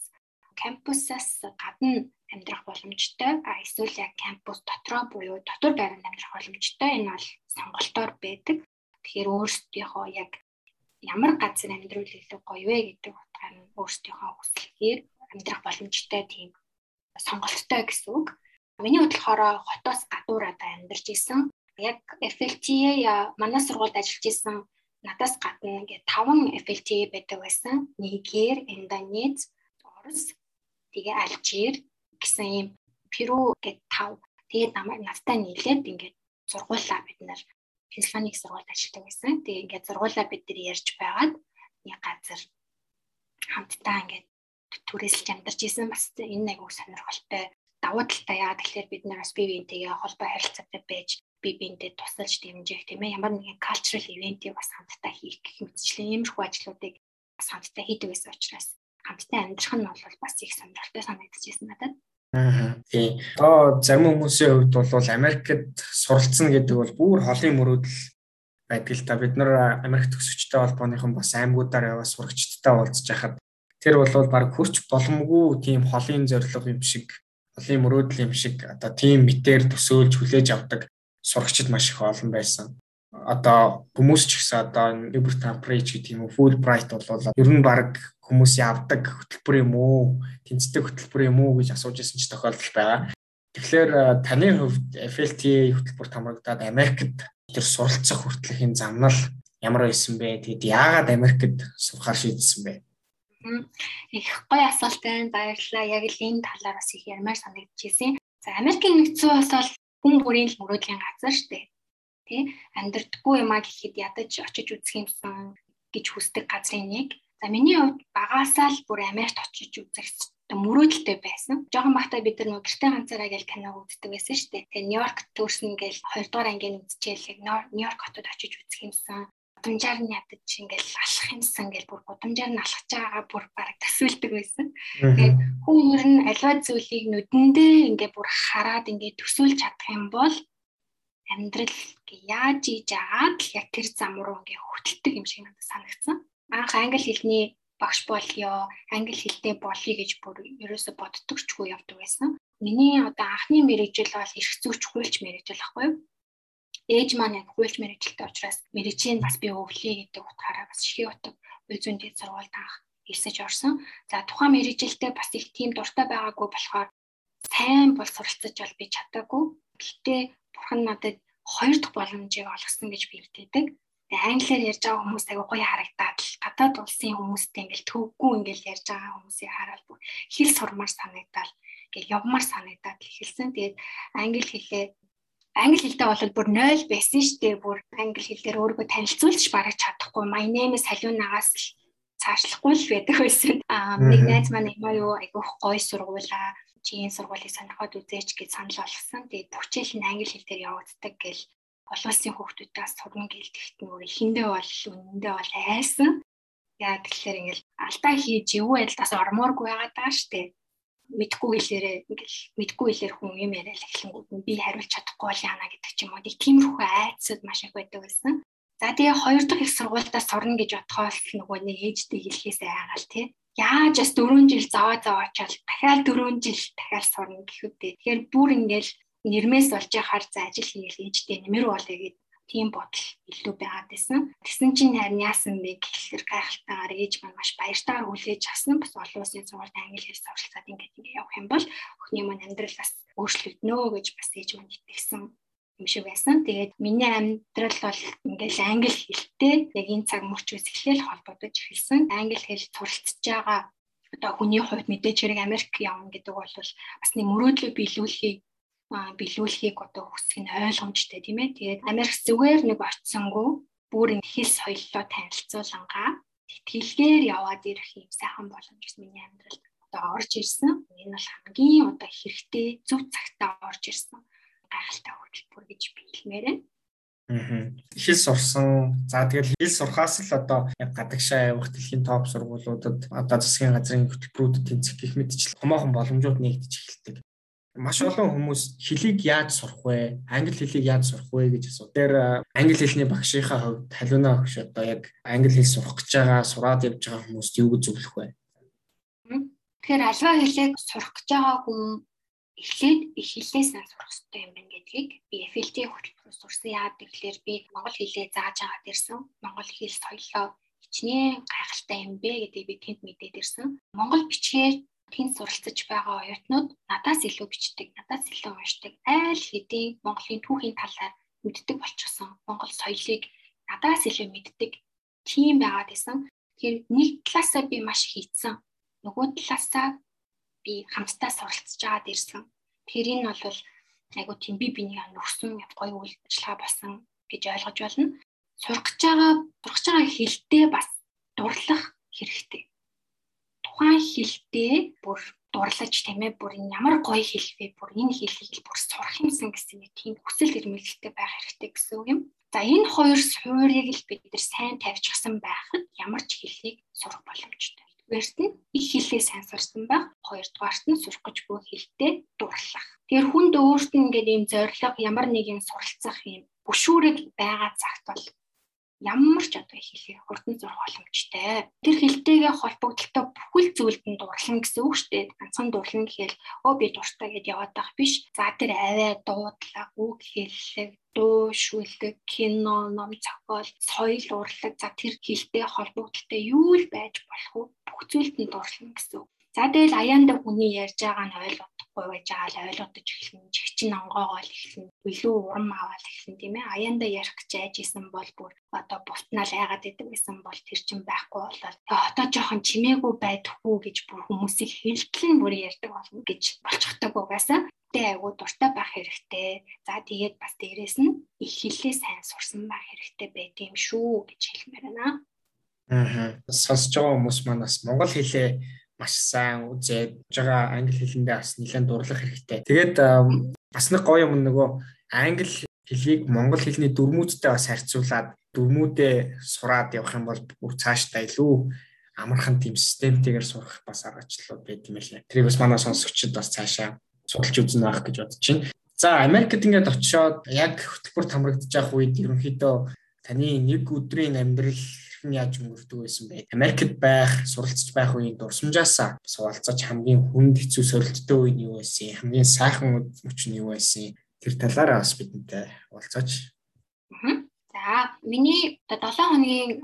кампусаас гадна амьдрах боломжтой. А эсвэл яг кампус дотроо буюу дотор байранд амьдрах боломжтой. Энэ бол сонголтоор байдаг. Тэгэхээр өөрсдийнхөө яг ямар газар амьдрал илүү гоё вэ гэдэг утгаар нь өөрсдийнхөө хүсэлгээр амьдрах боломжтой тийм сонголттой гэсэн үг. Миний бодлохоор хотоос гадуур одоо амьдарч исэн яг FLTA манай сургуульд ажиллаж исэн надаас гадна ингээд таван FLTA байдаг байсан. Нигер, Индонез, Орос, тэгээ Алжир гэсэн юм. Перу гэд тав. Тэгээд намайг настай нийлээд ингээд сургуулаа бид нар Пенсильваник сургуульд ажилладаг байсан. Тэгээ ингээд сургуулаа бид нар ярьж байгаад нэг газар хамтдаа ингээд түрээсэлж амьдарч исэн. Бас энэ айгуу сонирхолтой. Давуу талтай яа тэгэхээр бид нар бас бие биентэйгээ холбоо харилцаатай байж би биендээ тусалж дэмжих тийм ээ. Ямар нэгэн cultural event-ийг бас хамтдаа хийх гэх мэтчлэн иймэрхүү ажлуудыг бас хамтдаа хийдэг байсан учраас хамтдаа амьдрах нь бол бас их сонирхолтой санагдчихсэн надад. Аа тийм. Одоо зарим хүмүүсийн хувьд бол Америкт суралцсан гэдэг бол бүр холын мөрөөдөл байдаг л та бид нар Америк төгсөгчтэй холбооныхон бас аймагуудаар яваа сурагчдтай уулзж хахад тэр бол баг хөрч боломгүй тийм холын зорилго юм шиг холын мөрөөдөл юм шиг одоо тийм мэтэр төсөөлж хүлээж авдаг сурагчид маш их олон байсан. Одоо хүмүүс ч гэсэн одоо Liber Temperate гэдэг юм уу Fulbright болол ер нь баг хүмүүс явдаг хөтөлбөр юм уу тэнцдэг хөтөлбөр юм уу гэж асууж исэн ч тохиолдол байгаа. Тэгэхээр таны хувьд FLTA хөтөлбөр хамрагдаад Америкт тэр суралцах хүртэлхийн замнал ямар байсан бэ? Тэгэд яагаад Америкт сурахаар шийдсэн бэ? Их гоё асуулт байна. Баярлалаа. Яг л энэ талаар бас их ярмаар санагдчихсэн. За Америкийн нэгдсэн улс бол хүн бүрийн л мөрөөдлийн газар шүү дээ. Тэ амьдрдаггүй юмаа гэхэд ядаж очиж үзэх юмсан гэж хүсдэг газрын нэг. За миний хувьд багаасаа л бүр Америкт очиж үзэх мөрөөдөлтэй байсан. Жохон бахтай бид нар гэртээ ганцаараа гэл кино үздэг байсан шүү дээ. Тэгээ Нью-Йорк төрсөн гэл 2 дугаар ангийн үзчихэл Нью-Йорк хотод очиж үзэх юмсан гудамжаар нь ядаж ингээл алах юмсан гэл бүр гудамжаар нь алхаж байгаагаа бүр бараг төсөөлдөг байсан. Тэгээд хүн ер нь аливаа зүйлийг нүдэндээ ингээ бүр хараад ингээ төсөөлж чадах юм бол амьдрал яаж ийж агаад л яг тэр зам руу ингээ хөтэлдэг юм шиг надад санагдсан. Анх англи хэлний багш болёо, англи хэлтэй болъё гэж бүр ерөөсө боддогчгүй явдаг байсан. Миний одоо анхны мэрэгжил бол эрх зүйч хуульч мэрэгжил ахгүй юу? ээж маань яг хуульч мэрэгчлээ учраас мэрэгчийн бас би өвлөө гэдэг утгаараа бас шихий утга үе зүйн дэд сургуульд анх ирсэж орсон. За тухайн мэрэгжилтэй бас их тийм дуртай байгаагүй болохоор сайн бол суралцаж бол би чадаагүй. Гэхдээ бурхан надад хоёр дахь боломжийг олгосон гэж би мэддэг. Англиар ярьж байгаа хүмүүс аягүй гоё харагдаад л гадаад улсын хүмүүстэй ингээл төвгүй ингээл ярьж байгаа хүмүүсийг хараад хэл сурмаар санагдал гэж явмаар санагдаад эхэлсэн. Тэгээд англи хэлээ англи хэлдээ бол бүр 0 байсан шүү дээ. Бүр англи хэлээр өөрийгөө танилцуулж бараг чадахгүй. My name is Халиунагаас л цаашлахгүй л байдаг байсан. Аа нэг найз маань юм юу айгүйх гой сургуулаа чинь сургуулийг сонирхоод үзээч гэж санал болгосон. Тэгээд бүхчээл нь англи хэл дээр явагддаг гэл олон улсын хүүхдүүдээс сурна гэл тэгтэн эхэндээ бол үнэндээ бол айсан. Яа тэгэхээр ингээл алдаа хийж юу байдал бас ормооргүй байгаа даа штэ мэдгүй хэлээрээ ингээл мэдгүй хэлээр хүн юм яриад эхлэнгүүд нь би хариулж чадахгүй бол яана гэдэг ч юм уу. Нэг тиймэрхүү айцуд маш их байдаг байсан. За тэгээ хоёр дахь их сургуультаа сурна гэж бодхоол нөгөө нэг ээжтэй хэлхээс айгаал тий. Яаж бас 4 жил заваа заваа очоод дахиад 4 жил дахиад сурна гэхүүдээ. Тэгэхээр бүр ингээл нэрмээс болж яхаар за ажил хийгээл ээжтэй нэмэр болъё гэд тийм бодол илүү байгаад байсан. Тэгсэн чинь харин яасан бэ гэхэлэр гайхалтайгаар ээж маань маш баяртайгаар хүлээж авсан. Бас олон улсын сургуульд англи хэл суралцаад ингээд ингээд явах юм бол өхний маань амьдрал бас өөрчлөгднө гэж бас ээж маань итгэсэн юм шиг байсан. Тэгээд миний амьдрал бол ингээл англи хэлтэй яг энэ цаг мөчөөс эхлээл холбогдож эхэлсэн. Англи хэл суралцж байгаа одоо хүний хувьд мэдээж хэрэг Америк явна гэдэг бол бас нэг мөрөөдлөө биелүүлэхийг биелүүлэхийг одоо хүсэх нь ойлгомжтой тийм ээ. Тэгээд Америк зүгээр нэг очисонгүй бүр энэ хэл соёлоо танилцуулангаа тэтгэлгээр яваад ирэх юм сайхан боломж гэсэн миний амьдралд одоо орж ирсэн. Энэ бол хамгийн одоо хэрэгтэй зөв цагтаа орж ирсэн гайхалтай хөтөлбөр гэж би хэлмээр байна. Хэл сурсан. За тэгэл хэл сурхаас л одоо гадагшаа явах дэлхийн топ сургуулиудад одоо засгийн газрын хөтөлбөрүүдэд тэнцэх гэх мэтчлэн томоохон боломжууд нэгдэж эхэлдэг маш олон хүмүүс хэлийг яаж сурах вэ? Англи хэлийг яаж сурах вэ гэж асуу. Тэр англи хэлний багшийнхаа хувьд халиуна багш одоо яг англи хэл сурах гэж байгаа, сураад явж байгаа хүмүүст юу гэж зөвлөх вэ? Тэгэхээр альва хэлийг сурах гэж байгаа хүн эхлээд их хэлээс нь сурах хэрэгтэй юм байна гэдгийг би FLT хөтөлбөрөөр сурсан. Яагаад гэвэл би монгол хэлээ зааж аваад ирсэн. Монгол хэл соёлоо хичнээн гайхалтай юм бэ гэдгийг би тэнд мэдээд ирсэн. Монгол бичгээр тэнд суралцж байгаа оюутнууд надаас илүү бичдэг, надаас илүү уншдаг, айл хэдийн Монголын түүхийн талаар мэддэг болчихсон. Монгол соёлыг надаас илүү мэддэг тийм байгаад исэн. Тэгэхээр нэг талаасаа би маш хийцэн. Нөгөө талаасаа би хамтдаа суралцж аваад ирсэн. Тэр энэ бол айгуу тийм би бинийг нөхсөн гоё үйл ажиллагаа болсон гэж ойлгож байна. Сурах гэж байгаа, сурах гэж байгаа хэлтэй бас дурлах хэрэгтэй тухайн хэлдээ бүр дурлаж тийм ээ бүр энэ ямар гоё хэлвэ бүр энэ хэлийг бүр сурах юмсан гэсэн нэг тийм хүсэл эрмэлзэлтэй байх хэрэгтэй гэсэн үг юм. За энэ хоёр суурийг л бид нэр сайн тавьчихсан байхад ямар ч хэлийг сурах боломжтой. Нэгдүгээрт нь их хэлээ сайн сурсан байх, хоёрдугаарт нь сурах гэж буй хэлтэй дурлах. Тэгэхээр хүнд өөрт нь ингээд ийм зориг ямар нэг юм суралцах юм бүшүүрэг байгаа цагт бол ямар ч одоо хэлхийг хурдан зурх боломжтой. Тэр хэлтэйгээ холбогдлолтой бүхэл зүйлд нь дурлан гэсэн үг шүү дээ. Ганцхан дурлан гэхэл өө би дуртай гэд яваад байх биш. За тэр аваа дуудлага, үг хэллэг, дуу, шүлэг, кино, ном, зохиол, соёл, урлаг за тэр хэлтэй холбогдлолтой юу л байж болох вэ? Бүх зүйлд нь дурлан гэсэн үг. За тэгэл аяанда хүний ярьж байгаа нь ойлгох байхгүй байж байгаа л ойлгодож эхэлнэ. Жигчин онгоогоо л эхэлнэ. Илүү урам аваад эхэлнэ тийм ээ. Аяанда ярих гэж айж исэн бол бүр одоо бутнаал айгаад идэв гэсэн бол тэр чин байхгүй болол. Одоо жоохон чимээгүй байдаггүй гэж бүр хүмүүсийг хэлтэл бүр ярьдаг болно гэж болчихдог угаасаа. Тэ айгуу дуртай байх хэрэгтэй. За тэгээд бас дээрэс нь их хэллээ сайн сурсан байх хэрэгтэй байт юм шүү гэж хэлмээр байна. Аа. Сонсож байгаа хүмүүс маань бас монгол хэлээ маш сайн үзээд байгаа англи хэлэндээ бас нэлээд дурлах хэрэгтэй. Тэгээд бас нэг гоё юм нөгөө англи хэлийг монгол хэлний дүрмүүдтэй бас харьцуулаад дүрмүүдээ сураад явах юм бол бүх цаашдаа илүү амархан тийм системтэйгээр сурах бас аргачлалууд байт юм лээ. Тэрийг бас манай сонсогчид бас цаашаа судалж үзэн байх гэж бодож байна. За Америкт ингээд очиод яг хөтөлбөр хамрагдаж явах үед ерөнхийдөө таны нэг өдрийн амьдрал хэрхэн яаж өнгөрдөг байсан бэ? Америкт байх, суралцж байх үеийн дурсамжаасаа суулцаж хамгийн хүнд хэцүү сорилттой үе нь юу байсан? Хамгийн сайхан өч нь юу байсан? Тэр талаараа бас бидэнтэй уулзаач. За, миний одоо 7 хоногийн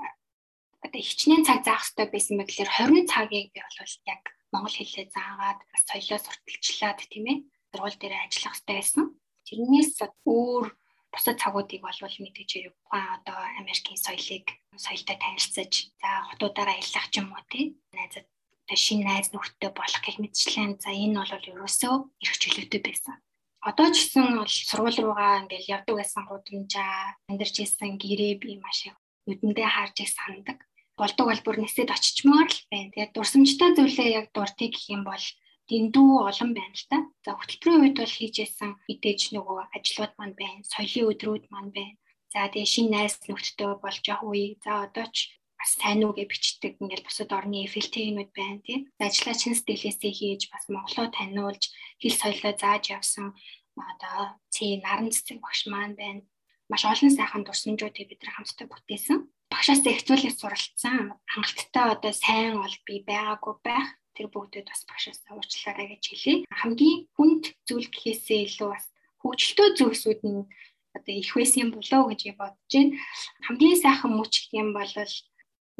одоо хичнээн цаг заах хэрэгтэй байсан гэхээр 20 цагийг би бол яг монгол хэлээ заагаад соёлоо сурталчлаад тийм ээ сургууль дээр ажиллах хэрэгтэй байсан. Тэрнээс өөр бусад цагуудыг бол мэдээж хэрэг одоо Америкийн соёлыг соёлтой танилцаж за хотуудаараа яллах ч юм уу тий найзад тэ шинэ найз нөхдөд болох гэх мэтчлэн за энэ бол ерөөсөө эрх чөлөөтэй байсан. Одоо ч гэсэн бол сургууль руугаа ингээл явдаг байсан гудамжаа амьдарч исэн гэрээ би маш их нүдэндээ харж их сандаг. Болдог бол бүр нэсэд очичмоор л байна. Тэгээд дурсамжтай зүйлээ яг дуртыг гэх юм бол дэндүү олон байна л та. За хөтөлбөрийн үед бол хийжсэн мэдээж нөгөө ажлууд маань байна, соёлын өдрүүд маань байна. За тэгээ шинэ найз нөхдөдөө болж явах үе. За одоо ч бас сайн үгээ бичдэг ингээл бусад орны эффективнүүд байна тий. Ажлаа чин сэтгэлээсээ хийж бас Монголоо таниулж хэл соёлоо зааж явсан одоо цээ наран цэцэг багш маань байна. Маш олон сайхан дурсамжуудыг бид нар хамтдаа бүтээсэн. Багшаас ихцүүлээс суралцсан. Хангалттай одоо сайн ол би байгаагүй байх тэр бүгдээ бас багшаас уучлаарай гэж хэлье. Хамгийн хүнд зүйл гэхээсээ илүү бас хөгжилтөө зүйлсүүд нь одоо их байсан болоо гэж бодож байна. Хамгийн сайхан мөч гэх юм бол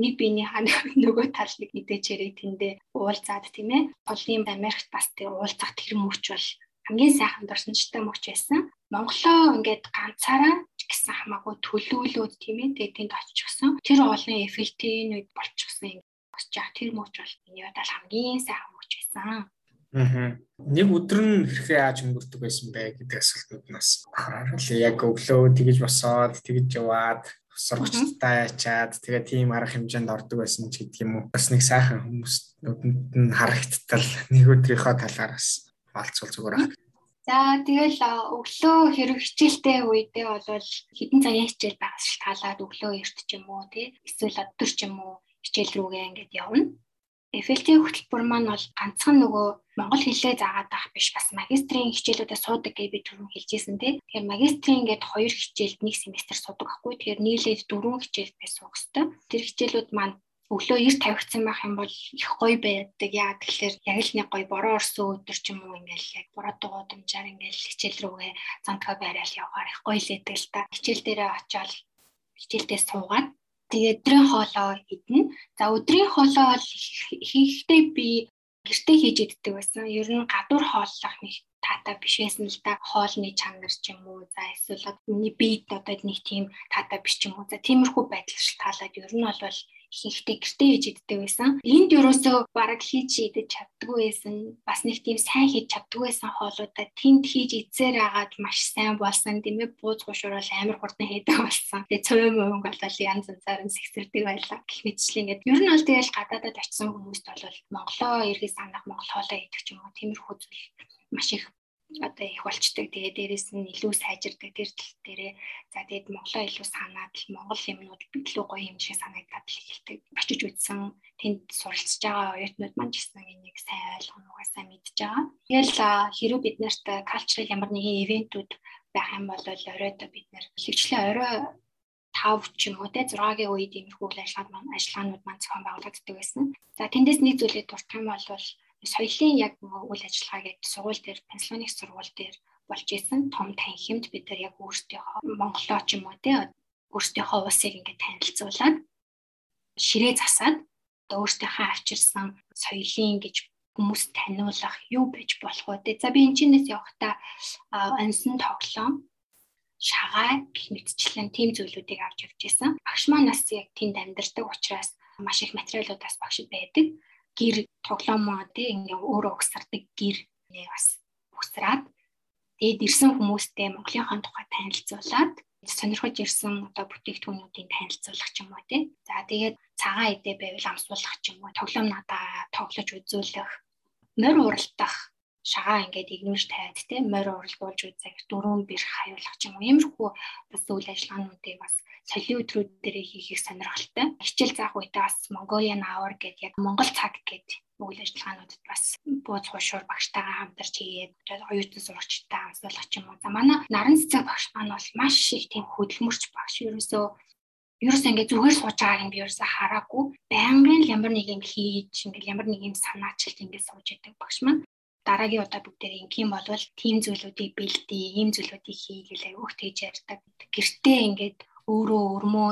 нэг биений хан нөгөө талыг мэдээчээрээ тэндээ уулзаад тийм ээ. Голын Америкт бас тэр уулзах тэр мөч бол хамгийн сайхан дурсамжтай мөч байсан. Монголоо ингээд ганцаараа гэсэн хамаагүй төлөөлөөд тийм ээ. Тэгээд тэнд очихсон. Тэр олон эффектийн үед болчихсон босч яах тэр мөч бол миний удаа хамгийн сайхан мөч байсан. Аа. Нэг өдөр нь хэрхэн яаж өнгөрдөг байсан бэ гэдэг асуултууд нас харуулъя. Яг өглөө тэгэж босоод тэгэж яваад сургачтай ячаад тэгээ тийм арга хэмжээнд ордог байсан ч гэдэг юм уу. Бас нэг сайхан хүмүүс нүдэнд нь харагдтал нэг өдрийнхөө талаар бас хаалцвал зүгээр аа. За тэгэл өглөө хэрэг хичээлтэй үедээ бол хэдэн цагийн хичээл байгаас шалтгаалаад өглөө эрт ч юм уу тий эсвэл өдөр ч юм уу хичээл рүүгээ ингээд явна. FLT хөтөлбөр маань бол ганцхан нөгөө монгол хэлээ заагаад байх биш бас магистрийн хичээлүүдэд суудаг гэж би түрүүн хэлжсэн тий. Тэгэхээр магистрийн ингээд хоёр хичээлд нэг семестр суудаг байхгүй. Тэгэхээр нийлээд дөрвөн хичээл бай суух хэвээр. Тэр хичээлүүд маань өглөө эрт тавигдсан байх юм бол их гоё байдаг. Яа тэгэхээр яг л нэг гоё бороо орсон өдөр ч юм уу ингээл яг бороо дугуйдамжаар ингээл хичээл рүүгээ цантгаа байраал явахаар их гоё л байдаг л та. Хичээл дээрээ очиод хичээлдээ суугаад Тэгээ өдрийн хоолоо идэнэ. За өдрийн хоолоо бол хийхдээ би гэртээ хийж иддэг байсан. Ер нь гадуур хооллох нэг таатай биш байсан л да. Хоолны чанар ч юм уу. За эсвэл миний биед одоо нэг тийм таатай биш ч юм уу. За тиймэрхүү байдал шалтгаалаад ер нь бол хийхдээ гэртээ хийж иддэг байсан. Энд ерөөсөө бараг хийж идэж чаддгүй байсан. Бас нэг тийм сайн хийж чаддгүй байсан хоолуудаа тэнд хийж идсээр агаад маш сайн болсон. Дэмэ бууз гушуур бол амар хурдан хийдэг болсон. Тэгээ цөөн мөнгө болол янз янзаар нь сэгсэрдэг байлаа. Гэх мэтчлээ ингээд ер нь бол тэгэл гадаадад очисон хүмүүст бол Монголоо эргэж санах Монгол хоолоо идэх ч юм уу тиймэрхүү зүйл маш их одоо их болчдаг. Тэгээ дээрэс нь илүү сайжирдаг тэр тал дээрээ за тэгээд Монголоо илүү санаад л Монгол юмнууд илүү гоё юм шиг санагдаад л эхэлдэг. Очиж үзсэн тэнд суралцж байгаа оюутнууд маань ч гэсэн энийг сайн ойлгоно угаасаа мэдж байгаа. Тэгэл хэрүү бид нарт cultural ямар нэгэн ивентүүд байх юм бол оройдоо бид нэр хөвчлээ орой 5 ч юм уу те 6-гийн үед иймэрхүү үйл ажиллагаанд маань ажиллагаанууд маань зохион байгуулагддаг байсан. За тэндээс нэг зүйлийг дуртай юм бол соёлын яг үйл ажиллагааг яг сургууль дээр Пенсильваник сургууль дээр болж исэн том танхимд бид нар яг өөрсдийнхөө Монголоо ч юм уу те өөрсдийнхөө улсыг ингээд танилцуулаад ширээ засаад өөрсдийнхөө авчирсан соёлын гэж хүмүүст таниулах юу байж болох вэ? За би энэ чинээс явахдаа ансан тоглоом шагаа гэх мэтчлэн тийм зүйлүүдийг авч явж исэн. Багш маань бас яг тэнд амьдардаг учраас маш их материалуудаас багш байдаг гэр тоглоомоо тий ингээ өөрөө угсардаг гэр нэг бас угсраад тэгээд ирсэн хүмүүстэй Монголынхон тухай танилцуулаад сонирхож ирсэн одоо бүтээгдэхүүнүүдийн танилцуулах ч юм уу тий. За тэгээд цагаан эдээ байвал амсуулах ч юм уу тоглоом надаа тоглож үзүүлэх морь уралдах шагаа ингээд игнүүш тайд те морь уралдуулж үзэх дөрөв бэр хаюулах ч юм уу иймэрхүү бас үйл ажиллагаануудыг бас соёлын өдрүүд дээр хийхийг сонирхолтой. Хичээл заах үедээ бас Mongolian Hour гэдэг яг Монгол цаг гэдэг үйл ажиллагаануудад бас бууз хуушуур багштайгаа хамтарч хийгээд оюутан сурагчтай хамсуулах ч юм уу. За манай наран цэцэг багш маань бол маш их тийм хөдөлмөрч багш ерөөсөө ерөөсөө ингээд зүгээр сууж байгааг би ерөөсөө хараагүй. Байнгын ямар нэг юм хийж ингээд ямар нэг юм санаачилт ингээд сууж идэг багш маань дараагийн удаа бүгдээ ингээм болвол тийм зүйлүүдийг бэлдээ, ийм зүйлүүдийг хийгээл айгүйх тэгж ярьдаг. Гэртээ ингээд өөрөө өрмөө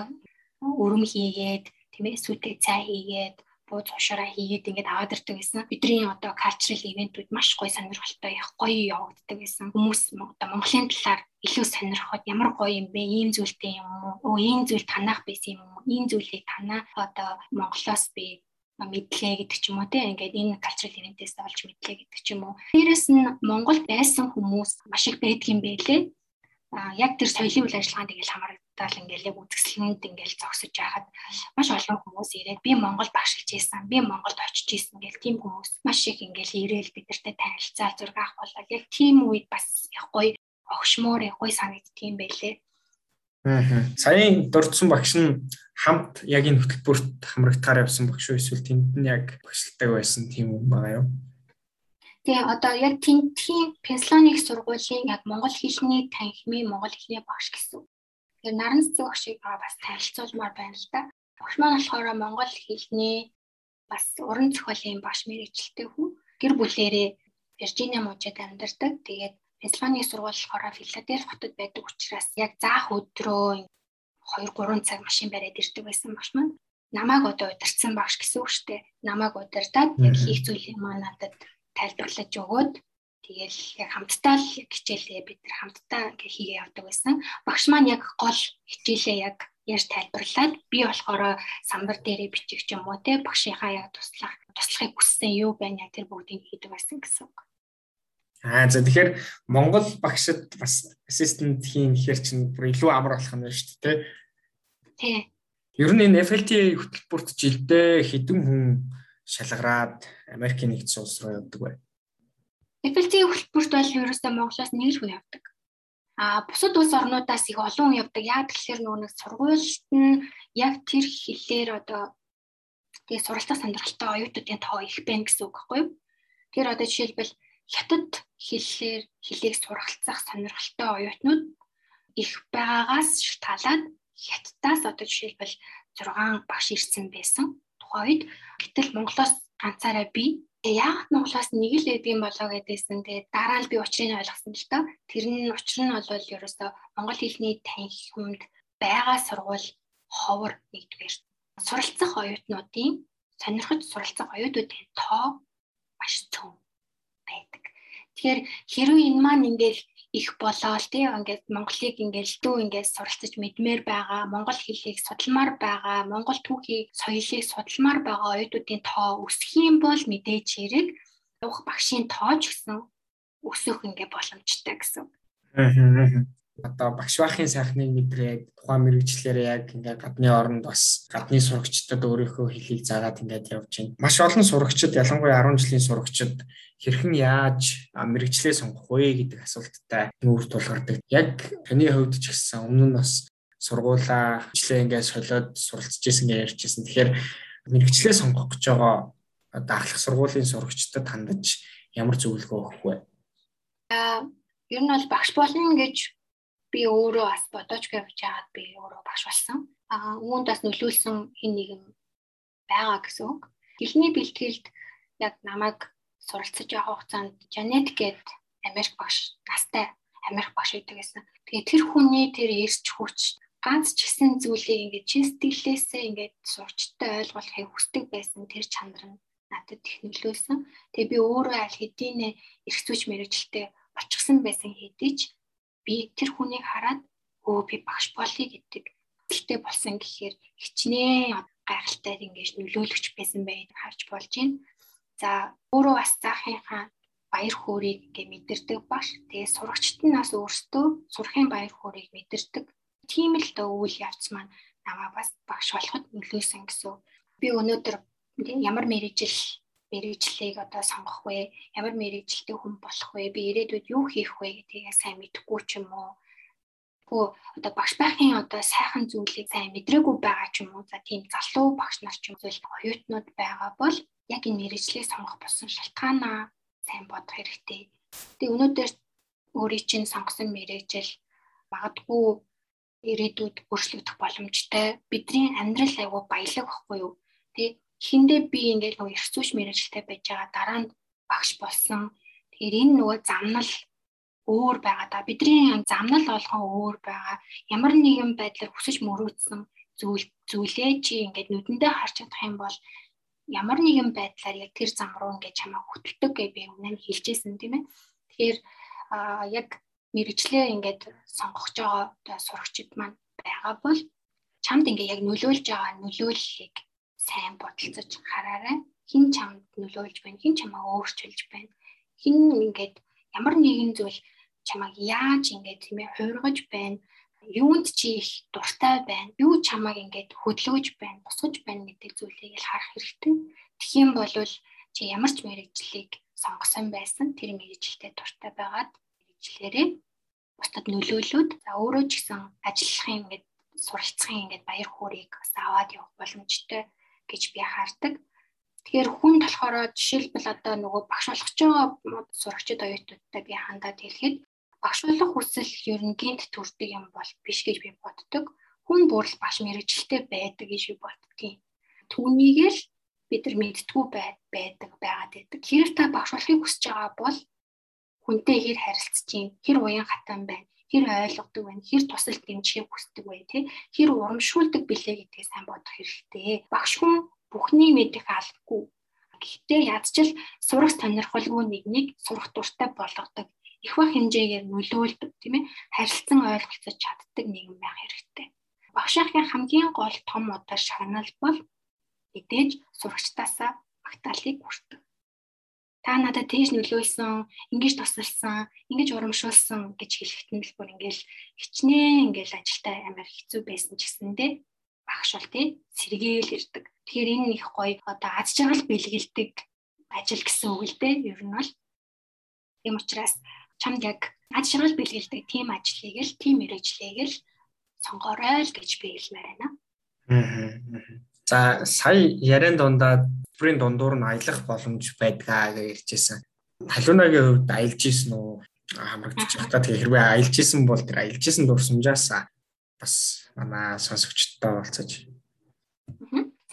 өрөм хийгээд тийм ээ сүтэй цай хийгээд бууз ушаараа хийгээд ингээд аваад ирдэг гэсэн. Бидний одоо cultural event-үүд маш гоё сонирхолтой их гоё явагддаг гэсэн. Хүмүүс одоо Монголын талаар илүү сонирхоод ямар гоё юм бэ? Ийм зүйлтэй юм уу? Оо ийм зүйл танах байсан юм уу? Ийм зүйлийг танаа одоо Монголоос би мэдлээ гэдэг ч юм уу тийм ингээд энэ cultural event-ээс олж мэдлээ гэдэг ч юм уу. Дээрээс нь Монголд байсан хүмүүс маш их байдгийн байлээ. А яг тэр соёлын үйл ажиллагаанд ингээл хамаардаал ингээл яг үзэсгэлэнд ингээл зогсож байхад маш олон хүмүүс ирээд би Монгол багшилж ийсэн, би Монголд очиж ийсэн гэл тийм хүмүүс маш их ингээл ирээл бидэртэй танилцаа зураг авах болол яг тийм үед бас яг гоё огшмоор яг гоё санагдтiin байлээ. Аа. Саяын дурдсан багш нь хамт яг энэ хөтөлбөрт хамрагдахаар явсан багш уу эсвэл тэнд нь яг багшилтайг байсан тийм юм байгаа юу? Тэгээ одоо яг тентхийн Пенсилваник сургуулийн яг монгол хэлний танхимын монгол хэлний багш гэсэн. Тэгэхээр наран цэцэг багшийг бас танилцуулмаар байна л да. Багш маань болохоор монгол хэлний бас уран зохиолын багш мэрэгчлээ хүн. Гэр бүлээрээ Виржиниа мужид амьдардаг. Тэгээд Пенсилваник сургууль болохоор Филадельфи хотод байдаг учраас яг заах өдрөө 2 3 цаг машин бариад ирдэг байсан багш маань намайг одоо удирцсан багш гэсэн үг шүү дээ. Намайг удирдаад яг хийх зүйлийг маань надад тайлбарлаж өгөөд тэгэл яг хамтдаа л хичээлээ бид нар хамтдаа ингээ хийгээ явдаг байсан. Багш маань яг гол хичээлээ яг яаж тайлбарлаад би болохоор самбар дээрээ бичих юм уу те багшийнхаа яг туслах туслахыг хүссэн юу байна тэр бүгдийг хийдэг байсан гэсэн үг. Аа за тэгэхээр Монгол багшид бас ассистент хийн гэхэр чинь бүр илүү амар болох нь шүү дээ Тий. Ер нь энэ FLTA хөтөлбөрт жилдээ хэдэн хүн шалгараад Америкийн нэгдсэн улс руу явдаг вэ? FLTA хөтөлбөрт бол ерөөсөө Монголоос нэг л хүн явдаг. А бусад улс орнуудаас их олон хүн явдаг. Яг тэгэхээр нөгөө нэг сургуульд нь яг тэр хэлээр одоо тэгээ суралцах сонирхолтой оюутнуудын тоо их байна гэсэн үг байхгүй юу? Тэр одоо жишээлбэл хятад хэллэр хэлийг суралцах сонирхолтой оюутнууд их байгаагаас шалтгаалаад хятадаас одоо жишээлбэл 6 багш ирсэн байсан тухайн үед гэтэл Монголоос ганцаараа би яагаад Монголоос нэг л эдгийм болоо гэдээсэн. Тэгээд дараа нь би учрыг ойлгосон л доо. Тэр нь учир нь бол ерөөсөө монгол хэлний танхимд байгаа сургууль ховор нэгдүгээр. Суралцах оюутнуудын сонирхож суралцах оюутнуудын тоо маш цөм байдаг. Тэгэхээр хэрвээ энэ маань ингээл их болоод тий ингээд Монголыг ингээд дүү ингээд суралцаж мэдмээр байгаа, монгол хэлийг судалмаар байгаа, монгол түүхийг, соёлыг судалмаар байгаа оюутнуудын тоо өсөх юм бол мэдээж хэрэг явах багшийн тоо ч гэсэн өсөх ингээд боломжтой гэсэн. Аа одоо багш баахын сайхныг мэдрээд тухайн мэрэгчлэр яг ингээд гадны оронд бас гадны сурагчдад өөрийнхөө хэлийг заагаад ингээд явж байна. Маш олон сурагчид ялангуяа 10 жилийн сурагчид хэрхэн яаж мэрэгчлээ сонгох вэ гэдэг асуулттай нүүр тулгардаг. Яг таны хувьд ч гэсэн өмнө нь бас сургуулаа хичээлээ ингээд солиод суралцж ирсэн гэж ярьжсэн. Тэгэхээр мэрэгчлээ сонгох гэж байгаа даахлах сургуулийн сурагчдад хандаж ямар зөвлөгөө өгөх вэ? Аа ер нь бол багш болно гэж би өөрөө бас бодож явж байгаад би өөрөө багш болсон. Аа үүнд бас нөлөөлсөн хин нэгэн байгаа гэсэн үг. Хэлний бэлтгэлд яг намайг суралцж явах хугацаанд Жанет гээд Америк багш настай Америк багш байдаг гэсэн. Тэгээ тэр хүний тэр эрч хүч ганц ч гэсэн зүйлийг ингээд чин сэтгэлээсээ ингээд сурчтай ойлгуулахыг хүсдэг байсан тэр чанар нь надад их нөлөөлсөн. Тэгээ би өөрөө аль хэдийн эрх зүйч мэрэгчлээ болчихсон байсан хэдий ч би тэр хүнийг хараад өө би багш болъё гэдэг хэлтэй болсон гэхээр хичнээн гайхалтай ингэж нөлөөлөгч байсан байг харж болж байна. За өөрөө бас заахынхаа баяр хөөргийг ингээ мэдэрдэг багш. Тэгээ сурагчид нь бас өөрсдөө сурахын баяр хөөргийг мэдэрдэг. Тийм л дөө үйл явц маань намаа бас багш болоход нөлөөсөн гэсэн. Би өнөөдөр ямар мэрэгжил мэрэгжлийг одоо сонгох вэ? Ямар мэрэгжилтэй хүн болох вэ? Би ирээдүйд юу хийх вэ гэдгийг сайн мэдэхгүй ч юм уу. Гүү одоо багш байхын одоо сайхан зүйлийг сайн мэдрээгүй байгаа ч юм уу. За тийм залуу багш нар ч юм уу оюутнууд байгаа бол яг энэ мэрэгжлийг сонгох болсон шалтгаанаа сайн бодох хэрэгтэй. Тэгээ өнөөдөр өөрийн чинь сонгосон мэрэгжил магадгүй ирээдүйд өөрчлөгдөх боломжтой. Бидний амьдрал аягүй баялаг байхгүй юу? Тэ эхэндээ би ингээд нөгөө эрх зүйч мэрэгчлээ байж байгаа дараа нь багш болсон. Тэгэхээр энэ нөгөө замнал өөр байгаа да. Бидний замнал болгон өөр байгаа. Ямар нэгэн байдлаар хүсэж мөрөөдсөн зүйл зүйлээ чи ингээд нүдэндээ харж чадах юм бол ямар нэгэн байдлаар яг тэр зам руу ингээд чамаа хөтөлдөг гэж би өмнө нь хэлжсэн тийм ээ. Тэгэхээр яг мэрэгчлээ ингээд сонгож байгаа сурагчид маань байгаа бол чамд ингээ яг нөлөөлж байгаа нөлөөллийг сайн бодолцож хараарай. Хин чамд нөлөөлж байна, хин чамаа өөрчилж байна. Хин ингээд ямар нэгэн зүйл чамайг яаж ингээд тийм ээ хуургаж байна? Юунд чи их дуртай байна? Юу чамайг ингээд хөдөлгөж байна? Босгож байна гэдэг зүйлийг л харах хэрэгтэй. Тэгхийн бол чи ямар ч мэрэгжлийг сонгосон байсан тэр мэрэгжилтэд дуртай байгаад мэрэгжлэрээ бусдад нөлөөлөөд за өөрөө ч гэсэн ажиллахын ингээд суралцахын ингээд баяр хөөргийг бас аваад явах боломжтой гэж би хардаг. Тэгэхээр хүн болохоор жишээлбэл одоо нөгөө багш болгож байгаа сурагчид оюутнуудтай би хандаад хэлэхэд багш болох хүсэл ер нь гинт төрдөг юм бол биш гэж би боддог. Хүн бүрл багш мэрэгчлээ байдаг гэж би боддгийн. Түүнийг л бид нар мэдтгүү байдаг байгаад байдаг. Хэрэг та багш болохыг хүсэж байгаа бол хүнтэй хэр харилцаж чинь, хэр уян хатан байна, хэр ойлгодог байна, хэр тусал дэмжихийг хүсдэг вэ, тий? Хэр урамшуулдаг билээ гэдгийг сайн бодох хэрэгтэй. Багш хүн бүхний мэдих албагүй. Гэхдээ ядчил сурах сонирхолгүй нэгнийг сурах дуртай болгодог их бах хэмжээгээр нөлөөлдөг тийм ээ харилцан ойлголцож чаддаг нийгэм байх хэрэгтэй. Багшийнхын хамгийн гол том удаа шагнал бол мэдээж сурагчдаасаа магтаалыг хүртэх. Та надад тэгж нөлөөлсөн, ингэж тусалсан, ингэж урамшуулсан гэж хэлэхэд нь л бүр ингээл хичнээн ингээл ажилтаа амар хэцүү байсан ч гэсэндээ багш бол тий сэргээл ирдэг. Тэгэхээр энэ их гоё одоо аз жаргал бэлгэлдэг ажил гэсэн үг л дээ. Ер нь бол тийм учраас чамд яг аж шаргал бэлгэлдэг тийм ажлыг л тийм мэрэгжлийг л сонгоорой л гэж би хэлмээр байна. За сая яриан дундаа бүрийн дундуур нь аялах боломж байдгаа гэж ярьжсэн. Халуунагийн хувьд аялж исэн үү? Хамрагдчих та тэгээ хэрвээ аялж исэн бол тэр аялж исэн дурсамжаас бас манай сонсогчдод болцож.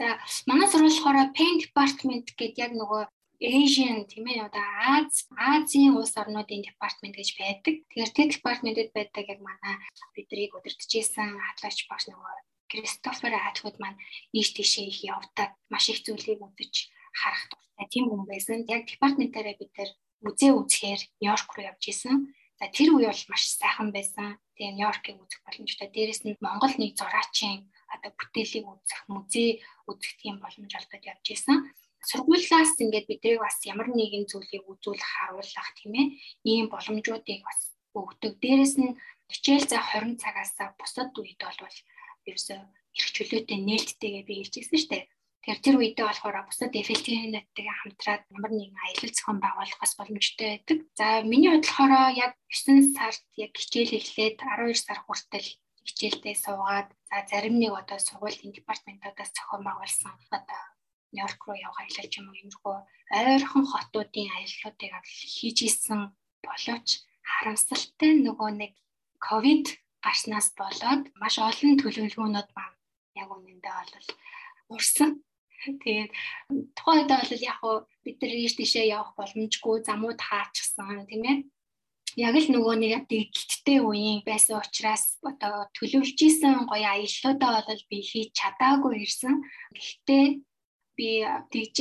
За манай сургууль болохоор Pen Department гэдэг яг нөгөө Asian тийм ээ одоо Аз Азийн улс орнуудын департамент гэж байдаг. Тэгэхээр тэр департаментэд байдаг яг манай биднийг удирдахжсэн хатлаач багш нөгөө Кристофер Атхуд маань ийш тийшээ их явдаг маш их зүйлийг үзэж харах дуртай тийм хүн байсан. Яг департаментаараа бид нэр үзээ үзэхээр Нью-Йорк руу явж исэн. За тэр үе бол маш сайхан байсан. Тэгээ Нью-Йоркийг үзэх боломжтой. Дээрээс нь Монгол нэг зураачийн одоо бүтээлийг үзэх, музей үзэх тийм боломж олдод явж исэн сургуулиас ингээд бидрийг бас ямар нэгэн зүйлийг үзүүлэх харуулах тийм ээ ийм боломжуудыг бас өгдөг. Дээрэс нь хичээл за 20 цагаас бусад үед бол ерөөсөө эрх чөлөөтэй нээлттэйгээ би хэлжсэн шүү дээ. Тэгэхээр тэр үедээ болохоор бусад эффективнэттэйгээ хамтраад ямар нэгэн аялал зохион байгуулах бас боломжтой байдаг. За миний бодлохоор яг 9 сард яг хичээл эхлээд 12 сар хүртэл хичээлдээ суугаад за зарим нэг одоо сургуулийн департаментуудаас зохион байгуулсан одоо Нью-Йорк руу явах аялал ч юм уу иймэрхүү ойрхон хотуудын аяллуудыг хийж исэн боловч харамсалтай нөгөө нэг ковид гарснаас болоод маш олон төлөвлөгөөнүүд маань яг үнэндээ бол урсан. Тэгээд тухайн үед бол яг хуу бид нар ийш тийшээ явах боломжгүй замууд хаачихсан тийм ээ. Яг л нөгөө нэг дэгдэлттэй үеийн байсан учраас одоо төлөвлөж исэн гоё аяллуудаа бол би хийж чадаагүй ирсэн. Гэхдээ би тэгж.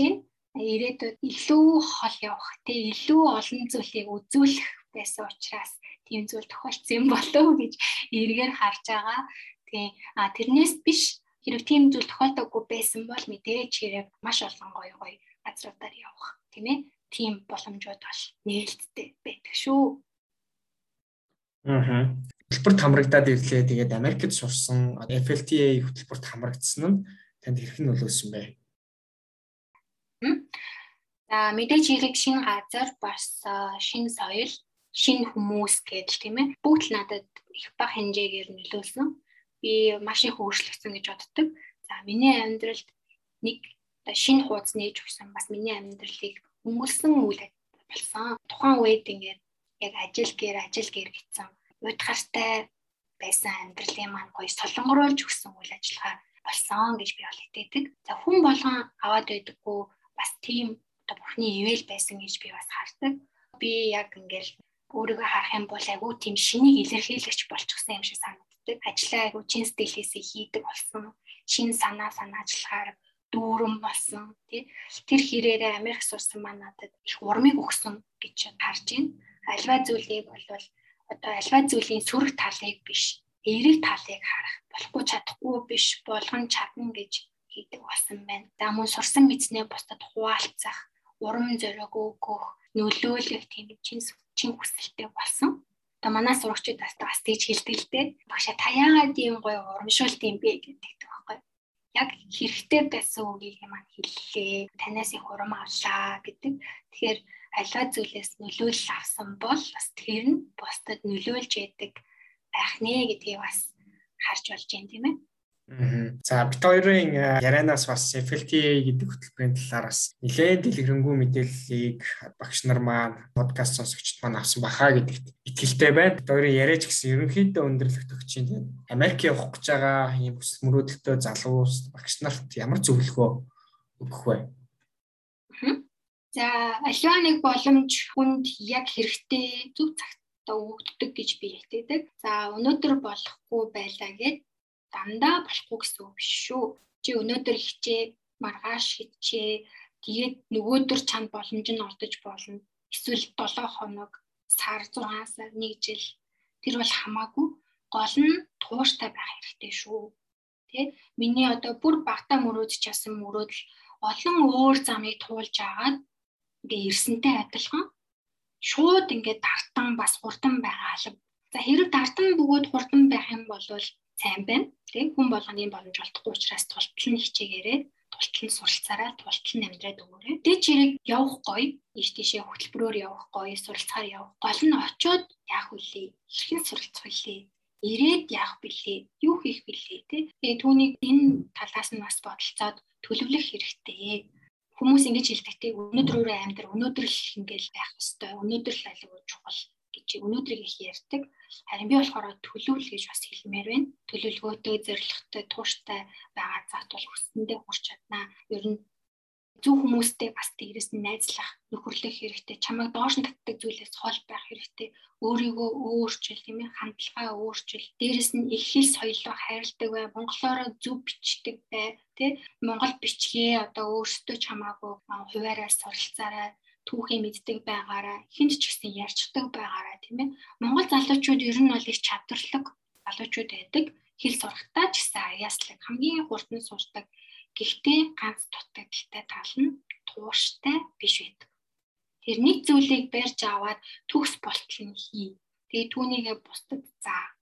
Ирээдүйд илүү хол явах, тэг илүү олон зүйлийг үзүүлэх байсан учраас тийм зүйл тохиолдсон юм болов уу гэж эргээр харж байгаа. Тэгээ а тэрнээс биш хэрэг тийм зүйл тохиолдоогүй байсан бол мэдээж хэрэг маш олон гоё гоё газруудаар явах тийм ээ. Тийм боломжууд бол нээлттэй байдаг шүү. Аа. Хөтөлбөрт хамрагдаад ирлээ. Тэгээд Америкт сурсан FLTA хөтөлбөрт хамрагдсан нь танд хэрхэн нөлөөсөн бэ? За мэдээж хэрэг шинэ газар бас шинэ соёл, шинэ хүмүүс гэдэл тийм ээ. Бүгд л надад их бага хэмжээгээр нөлөөлсөн. Би маш их өөрчлөгдсөн гэж боддог. За миний амьдралд нэг шинэ хуудас нээж өгсөн бас миний амьдралыг өмөлсөн үйл болсон. Тухайн үед ингээд яг ажил гэр ажил гэр гэсэн уйдгартай байсан амьдралын маань гоё солонгоруулж өгсөн үйл ажиллагаа болсон гэж би бол итгэдэг. За хүн болгон аваад байдаггүй бас тийм одоо бүхний ивэл байсан гэж би бас хардаг. Би яг ингээл өөрийгөө харах юм бол айгүй тийм шинийг илэрхийлэгч болчихсон юм шиг санагддаг. Ажлаа айгүй чин сэтгэлээсээ хийдэг болсон. Шин санаа санаачлагаар дүүрэн болсон тий тэр хэрээрээ Америк сурсан маань надад их урмыг өгсөн гэж харж байна. Альва зүйлийг бол одоо альва зүйлийн сөрөг талыг биш эерэг талыг харах болохгүй чадахгүй биш болгон чадна гэж хийдэг болсон байна. За мөн сурсан мэдснээ бусдад хуваалцах, урам зориг өгөх, нөлөөлөх тийм чин чин хүсэлтэй болсон. Одоо манай сурагчид бас бас тийж хэлдэг л дээ. Багшаа та яагаад ийм гоё урамшуулт юм бэ гэдэг байхгүй. Яг хэрэгтэй байсан үгийг маань хэллээ. Танаас их урам авлаа гэдэг. Тэгэхээр аливаа зүйлээс нөлөөлөл авсан бол бас тэр нь бусдад нөлөөлж яадаг байх нэ гэдгийг бас харж болж байна тийм ээ. За бит хоёрын э, ярианаас бас FLTA гэдэг хөтөлбөрийн талаар бас нэлээд дэлгэрэнгүй мэдээллийг багш нар маань подкаст сонсогчд маань авсан бахаа гэдэгт итгэлтэй байна. Бит хоёрын яриач гэсэн ерөнхийдөө өндөрлөгт өгч чинь Америк явах гэж байгаа ийм хүсэл мөрөөдөлтөө залуус багш нарт ямар зөвлөгөө өгөх вэ? За аливаа нэг боломж хүнд яг хэрэгтэй зөв цагт өгддөг гэж би ятдаг. За өнөөдөр болохгүй байлаа гэд дандаа болохгүй гэсэн үг биш шүү. Чи өнөөдөр хичээ, маргааш хичээ, тэгээд нөгөөдөр чанд боломж нь ордож болно. Эсвэл 7 хоног, сар 6 сар, 1 жил тэр бол хамаагүй гол нь тууштай байх хэрэгтэй шүү. Тэ? Миний одоо бүр багтаа мөрөөдч ясан мөрөөдөл олон өөр замыг туулж агаад ингээ ирсэнтэй адилхан шууд ингээд дартан бас хурдан байгаа алба. За хэрэг дартан бөгөөд хурдан байх юм бол сайн байна. Тэг хүн болгоны боломж олдохгүй учраас тултал нь хичээгээрээ тултал нь суралцаараа тултал нь амьдраад өгөөрэй. Тэг чирэг явах гоё, ийш тийшээ хөтөлбөрөөр явах гоё, суралцахаар явах. Гол нь очоод яах вүлээ? Хэрхэн суралцах вүлээ? Ирээд яах бэлээ? Юу хийх бэлээ? Тэг. Тэгээ түүнийг энэ талаас нь бас бодолцоод төлөвлөх хэрэгтэй хүмүүс ингэж хэлдэг те өнөөдрөөрөө амьдр өнөөдөр л ингээл байх хэвээр өнөөдөр л аль чухал гэж өнөөдрийг их ярьдаг. Харин би болохоор төлөвлөл гэж бас хэлмээр байна. Төлөвлөгөөтэй, зорилготой, тууштай байгаа бол хүссэндээ хүрч чаднаа. Ер нь зөв хүмүүстэй бас дээрэс нь найзлах, нөхөрлөх хэрэгтэй. Чамайг доош нь татдаг зүйлээс хол байх хэрэгтэй. Өөрийгөө өөрчил, тийм ээ, хандлагаа өөрчил. Дээрэс нь их хэл соёлоо хайрладаг бай, монголоор зөв бичдэг бай, тий? Монгол бичгээ одоо өөрсдөө чамаагүй хуваараа суралцаарай түүхээ мэддэг байгаараа хүнд ч гэсэн ярьцдаг байгаараа тийм ээ. Монгол залуучууд ер нь бол их чадварлаг залуучууд байдаг. Хэл сурахтаа ч гэсэн аяаслаг хамгийн хурдан сурдаг. Гэхдээ ганц дутагдaltaй тал нь тууштай биш байдаг. Тэр нэг зүйлийг барьж аваад төгс болтол нь хий. Тэгээ түүнийгээ бусдад заа.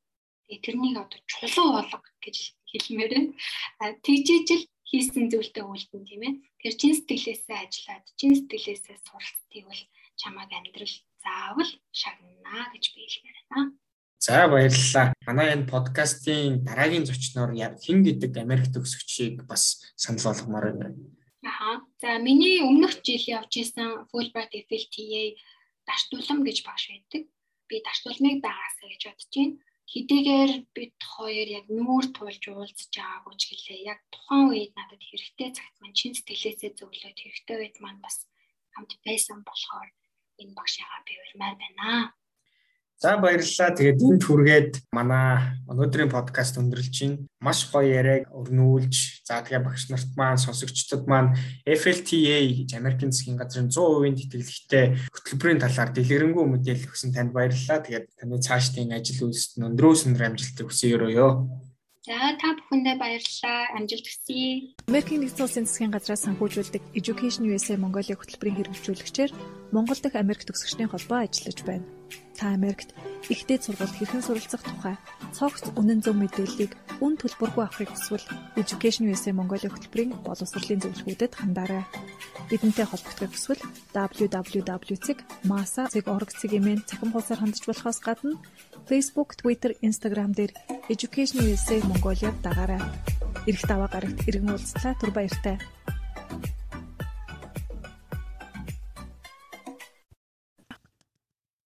Тэгээ тэрнийг одоо чулуу болго гэж хэлмээр байна тэгжээжл хийсэн зүйлтэй үлдэн тийм ээ. Тэр чин сэтгэлээсээ ажиллаад, чин сэтгэлээсээ суралцтыг бол чамайг амьдрал заавал шагнана гэж би хэлмээр байна. За баярлалаа. Манай энэ подкастын дараагийн зочноор хэн гэдэг Америк төгсөгчийг бас санал болгомоор байна. Аха. За миний өмнөх жил явж исэн Fulbright FLTA дарчдуулам гэж багш байдаг. Би дарчдуулмыг дагаасаа гэж бодож байна хэдийгээр бид хоёр яг нүүр тулж уулзж байгаагүй ч гэлээ яг тухайн үед надад хэрэгтэй цагт маань чин сэтгэлээсээ зөвлөд хэрэгтэй үед маань бас хамт байсан болохоор энэ багшаагаа би урьмаар байна. За баярлалаа. Тэгээд энд хүргээд манай өнөөдрийн подкаст өндөрлж чинь маш гоё яриаг өрнүүлж за тэгээ багш нарт маань сонсогчдод маань FLTA гэж Америкийн засгийн газрын 100% тэтгэлэгтэй хөтөлбөрийн талаар дэлгэрэнгүй мэдээлэл өгсөн танд баярлалаа. Тэгээд таны цаашдын ажил үйлсэд өндрөөс өндөр амжилтыг хүсье өрөөё. За та бүхэндээ баярлалаа. Амжилт хүсье. Америкийн нэгдсэн улсын засгийн газраас санхүүжүүлдэг Education USA Mongolia хөтөлбөрийн хэрэгжүүлэгчээр Монгол дахь Америк төгсөгчдийн холбоо ажиллаж байна та Америкт ихтэй сургалт хэрхэн суралцах тухай цогц үнэн зөв мэдээллийг үн төлбөргүй авахыг хүсвэл Education USA Mongolia хөтөлбөрийн боловсролын зөвлөгөөдөд хандаарай. Бидэнтэй холбогдох хүсвэл www.masa.org-ийн цахим хуудасаар хандж болохоос гадна Facebook, Twitter, Instagram дээр Education USA Mongolia дагаарай. Ирэх даваа гарагт иргэн уулзлаа түр баяртай.